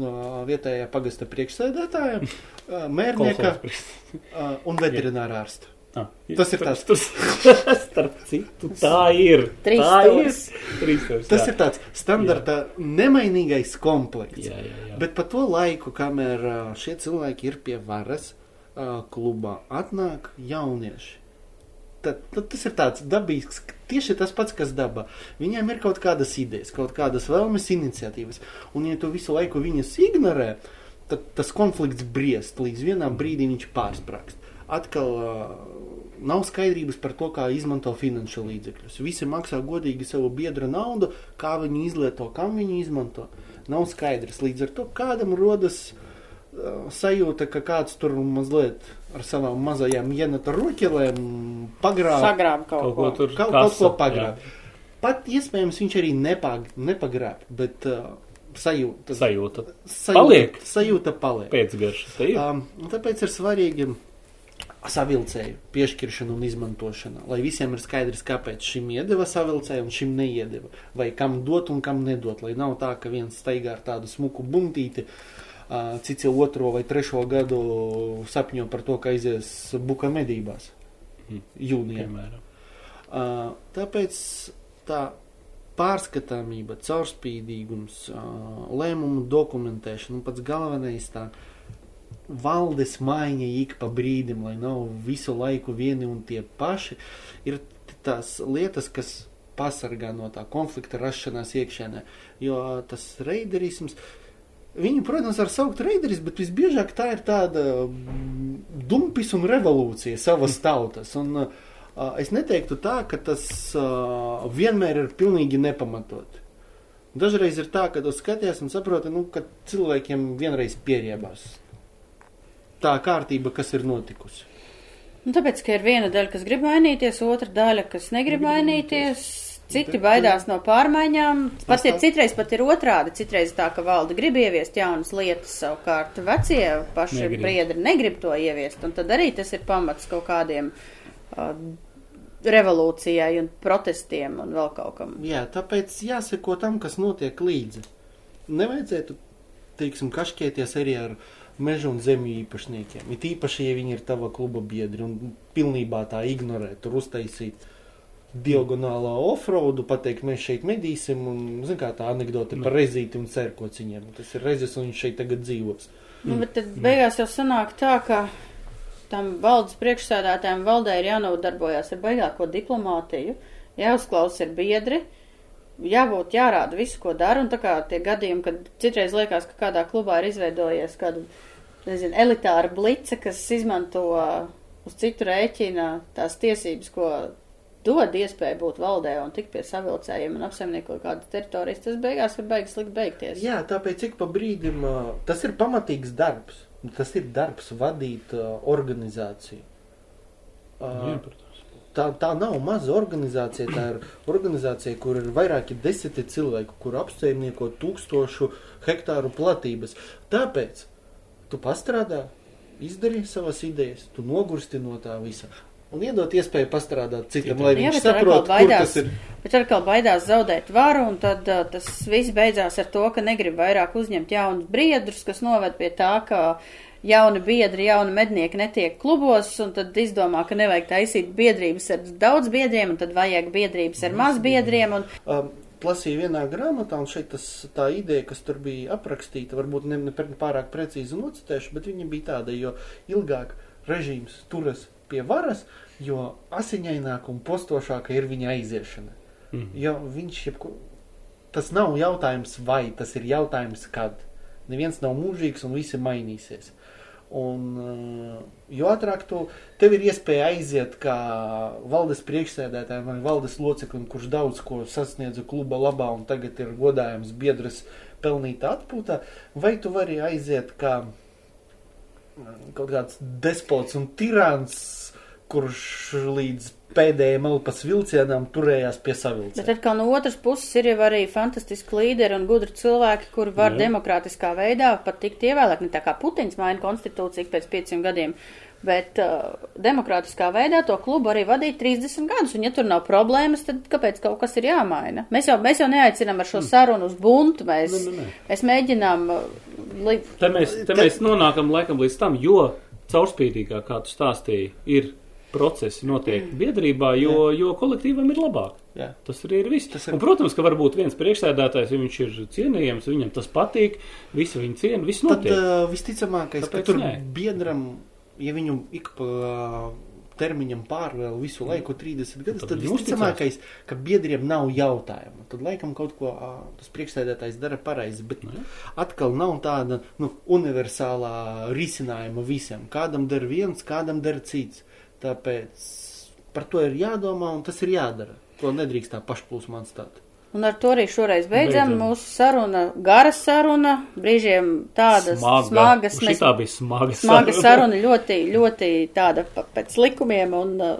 No vietējā pagasta priekšsēdētāja, ā, mērnieka ā, un veterinārā ārsta. Ah, Tas ir tas. Tas, starp citu, tā ir. Trīs tā ir. stūris. Trīs stūris, Tas jā. ir tāds standarta nemainīgais komplekts. Jā, jā, jā. Bet pa to laiku, kamēr šie cilvēki ir pie varas klubā, atnāk jaunieši. Tad, tad tas ir tāds dabīgs, tieši tas pats, kas dabā. Viņiem ir kaut kādas idejas, kaut kādas vēlmes, iniciatīvas. Un, ja tu visu laiku viņas ignorē, tad tas konflikts briest līdz vienam brīdim viņš pārsprāgst. Atkal nav skaidrības par to, kā izmanto finanšu līdzekļus. Visi maksā godīgi savu biedra naudu, kā viņi izlieto, kam viņi izmanto. Nav skaidrs. Līdz ar to kādam rodas uh, sajūta, ka kāds tur mazliet ar savām mazajām jenata roķelēm pagrāb Sagrāb kaut, Kaut ko ko. tur kaut, kaut ko pagrāb. Pat iespējams viņš arī nepag, nepagrāb, bet uh, sajūta, Sajūta. sajūta, Paliek. sajūta paliek. Pēcgarša. Tā ir. Um, tāpēc ir svarīgi savilcēju piešķiršana un izmantošana, lai visiem ir skaidrs, kāpēc šim iedeva savilcēju un šim neiedeva, vai kam dot un kam nedot, lai nav tā, ka viens staigā ar tādu smuku buntīti, cits jau otro vai trešo gadu sapņo par to, ka aizies buka medībās Mhm. jūnijā. Piemēram. Tāpēc tā pārskatāmība, caurspīdīgums, lēmumu dokumentēšana un pats galvenais tā valdes maiņa ik pa brīdim, lai nav visu laiku vieni un tie paši, ir tās lietas, kas pasargā no tā konflikta rašanās iekšēnē. Jo tas reiderisms, Viņu, protams, var saukt par reideris, bet visbiežāk tā ir tāda mm, dumpis un revolūcija savas tautas. Un, uh, es neteiktu tā, ka tas uh, vienmēr ir pilnīgi nepamatot. Dažreiz ir tā, ka tu skaties un saproti, nu, ka cilvēkiem vienreiz pieriebās tā kārtība, kas ir notikusi. Nu, tāpēc, ka ir viena daļa, kas grib mainīties, otra daļa, kas negrib mainīties. Citi baidās no pārmaiņām. Pat ir citreiz pat ir otrādi. Citreiz tā, ka valde grib ieviest jaunas lietas, savukārt vecie paši Negrib. briedri negrib to ieviest. Un tad arī tas ir pamats kaut kādiem uh, revolūcijai un protestiem un vēl kaut kam. Jā, tāpēc jāseko tam, kas notiek līdzi. Nevajadzētu, teiksim, kašķēties arī ar meža un zemju īpašniekiem. It īpaši, ja viņi ir tava kluba biedri un pilnībā tā ignorē, tur uztaisīt diagonālā offroadu, pateikt, mēs šeit medīsim, un, zin kā tā anekdote par rezīti un cērkociņiem. Tas ir rezis, un viņš šeit tagad dzīvos. Nu, bet tad beigās jau sanāk tā, ka tam valdes priekšsēdētājiem valdē ir jānodarbojas ar baigāko diplomātiju, jāuzklausa ir biedri, jābūt jārāda visu, ko dara, un tā kā tie gadījumi, kad citreiz liekas, ka kādā klubā ir izveidojies kāda, nezinu, elitāra blice, kas izmanto uz citu rēķina tās tiesības, ko dod iespēju būt valdē un tikt pie savilcējiem un apsaimniekot kādas teritorijas, tas beigās var beigas likt beigties. Jā, tāpēc ik pa brīdim ā, tas ir pamatīgs darbs. Tas ir darbs vadīt ā, organizāciju. Ā, Jā, protams. Tā, tā nav maza organizācija. Tā ir organizācija, kur ir vairāki desmiti cilvēku, kur apsaimnieko tūkstošu hektāru platības. Tāpēc tu pastrādā, izdarīji savas idejas, tu nogursti no tā visa. Un iedot iespēju pastrādāt citam, lai Jā, viņš atkal saprotu, kur baidās. tas ir. Bet atkal baidās zaudēt varu, un tad uh, tas viss beidzās ar to, ka negrib vairāk uzņemt jaunus briedrus, kas noved pie tā, ka jauni biedri, jauni mednieki netiek klubos, un tad izdomā, ka nevajag taisīt biedrības ar daudz biedriem, un tad vajag biedrības ar maz biedriem, un Um, Lasīju vienā grāmatā, un šeit tas, tā ideja, kas tur bija aprakstīta, varbūt ne, ne pārāk precīzi nocitēšu, bet viņa bija tāda, jo ilgāk režīms turas pie varas, jo asiņaināka un postošāka ir viņa aiziešana. Mhm. Jo viņš jebku, tas nav jautājums vai, tas ir jautājums kad. Neviens nav mūžīgs un visi mainīsies. Un, uh, jo ātrāk tu, tev ir iespēja aiziet kā valdes priekšsēdētājiem vai valdes loceklim, kurš daudz ko sasniedza kluba labā un tagad ir godājams biedras pelnīta atpūtā, vai tu vari aiziet kā uh, kaut kāds despots un tirāns, kurš līdz pēdējiem elpas vilcienam turējās pie Bet savilciena. atkal no otras puses ir jau arī fantastiski līderi un gudri cilvēki, kuri var Jā. demokrātiskā veidā pat tikt ievēlēt. Ne tā kā Putins maina konstitūciju pēc pieciem gadiem, bet uh, demokrātiskā veidā to klubu arī vadīt 30 gadus. Un ja tur nav problēmas, tad kāpēc kaut kas ir jāmaina? Mēs jau, mēs jau neaicinām ar šo sarunu uz buntu. Mēs, Nu, nu, nē. mēs mēģinām. Uh, li, Te mēs, te mēs nonākam laikam līdz tam, jo caurspīdīgāk, kā tu stāstīji, ir procesi notiek biedrībā, jo, jo kolektīvam ir labāk. Jā. Tas arī ir viss. Tas ir- Un, protams, ka varbūt viens priekšsēdētājs, ja viņš ir cienījams, viņam tas patīk, visi viņu ciena, viss Tad notiek. uh, visticamākais, ka Tāpēc tur nē. biedram, ja viņu ik pa uh, termiņam pārvēl visu laiku 30 gadus, Tad tad visticamākais, ka biedriem nav jautājumu. Tad laikam kaut ko uh, tas priekšsēdētājs dara pareizi, bet Nu, atkal nav tāda nu, universālā risinājuma visiem. Kādam der viens, kādam der cits. Tāpēc par to ir jādomā un tas ir jādara. To nedrīkst tā pašplūsmā atstāt. un ar to arī šoreiz beidzam. Beidzam. Mūsu saruna, gara saruna, brīžiem tādas Smaga. smagas. Un šitā bija smaga smaga saruna, ļoti, ļoti tāda pēc likumiem un uh,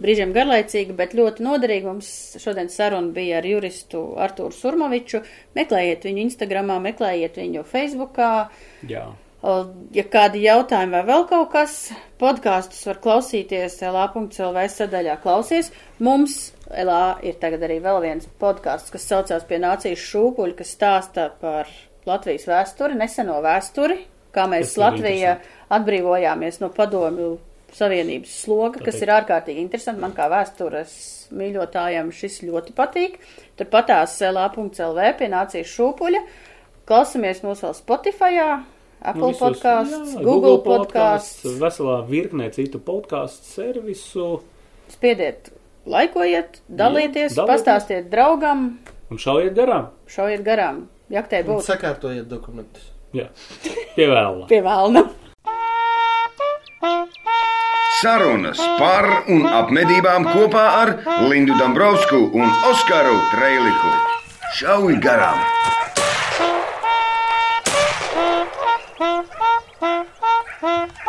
brīžiem garlaicīga, bet ļoti noderīga. Mums šodien saruna bija ar juristu Artūru Surmaviču. Meklējiet viņu Instagramā, meklējiet viņu Facebookā. Jā. Ja kādi jautājumi vai vēl kaut kas, podkāstus var klausīties LA.CLV sadaļā klausies. Mums LA ir tagad arī vēl viens podkāsts, kas saucās pie nācijas šūpuļa, kas stāsta par Latvijas vēsturi, neseno vēsturi, kā mēs Latvija atbrīvojāmies no padomju Savienības sloga, kas ir ārkārtīgi interesanti. Man kā vēstures mīļotājam šis ļoti patīk. Tur patās lā.lv pienācīs šūpuļa. Klausamies mūsu vēl Spotify, Apple Visos, podkāsts, jā, Google podkāsts. Veselā virknē citu podkāstu servisu. Spiediet, laikojiet, dalieties, Jā, dalieties. pastāstiet draugam, Un šaujiet garām. šaujiet garām. Jaktē Un būtu sakārtojiet dokumentus. Jā, pievēlā. pie vēlna. Sarunas par un ap medībām kopā ar Lindu Dabrovskiju un Oskaru Trēliku. Šauj garām! Ha ha ha.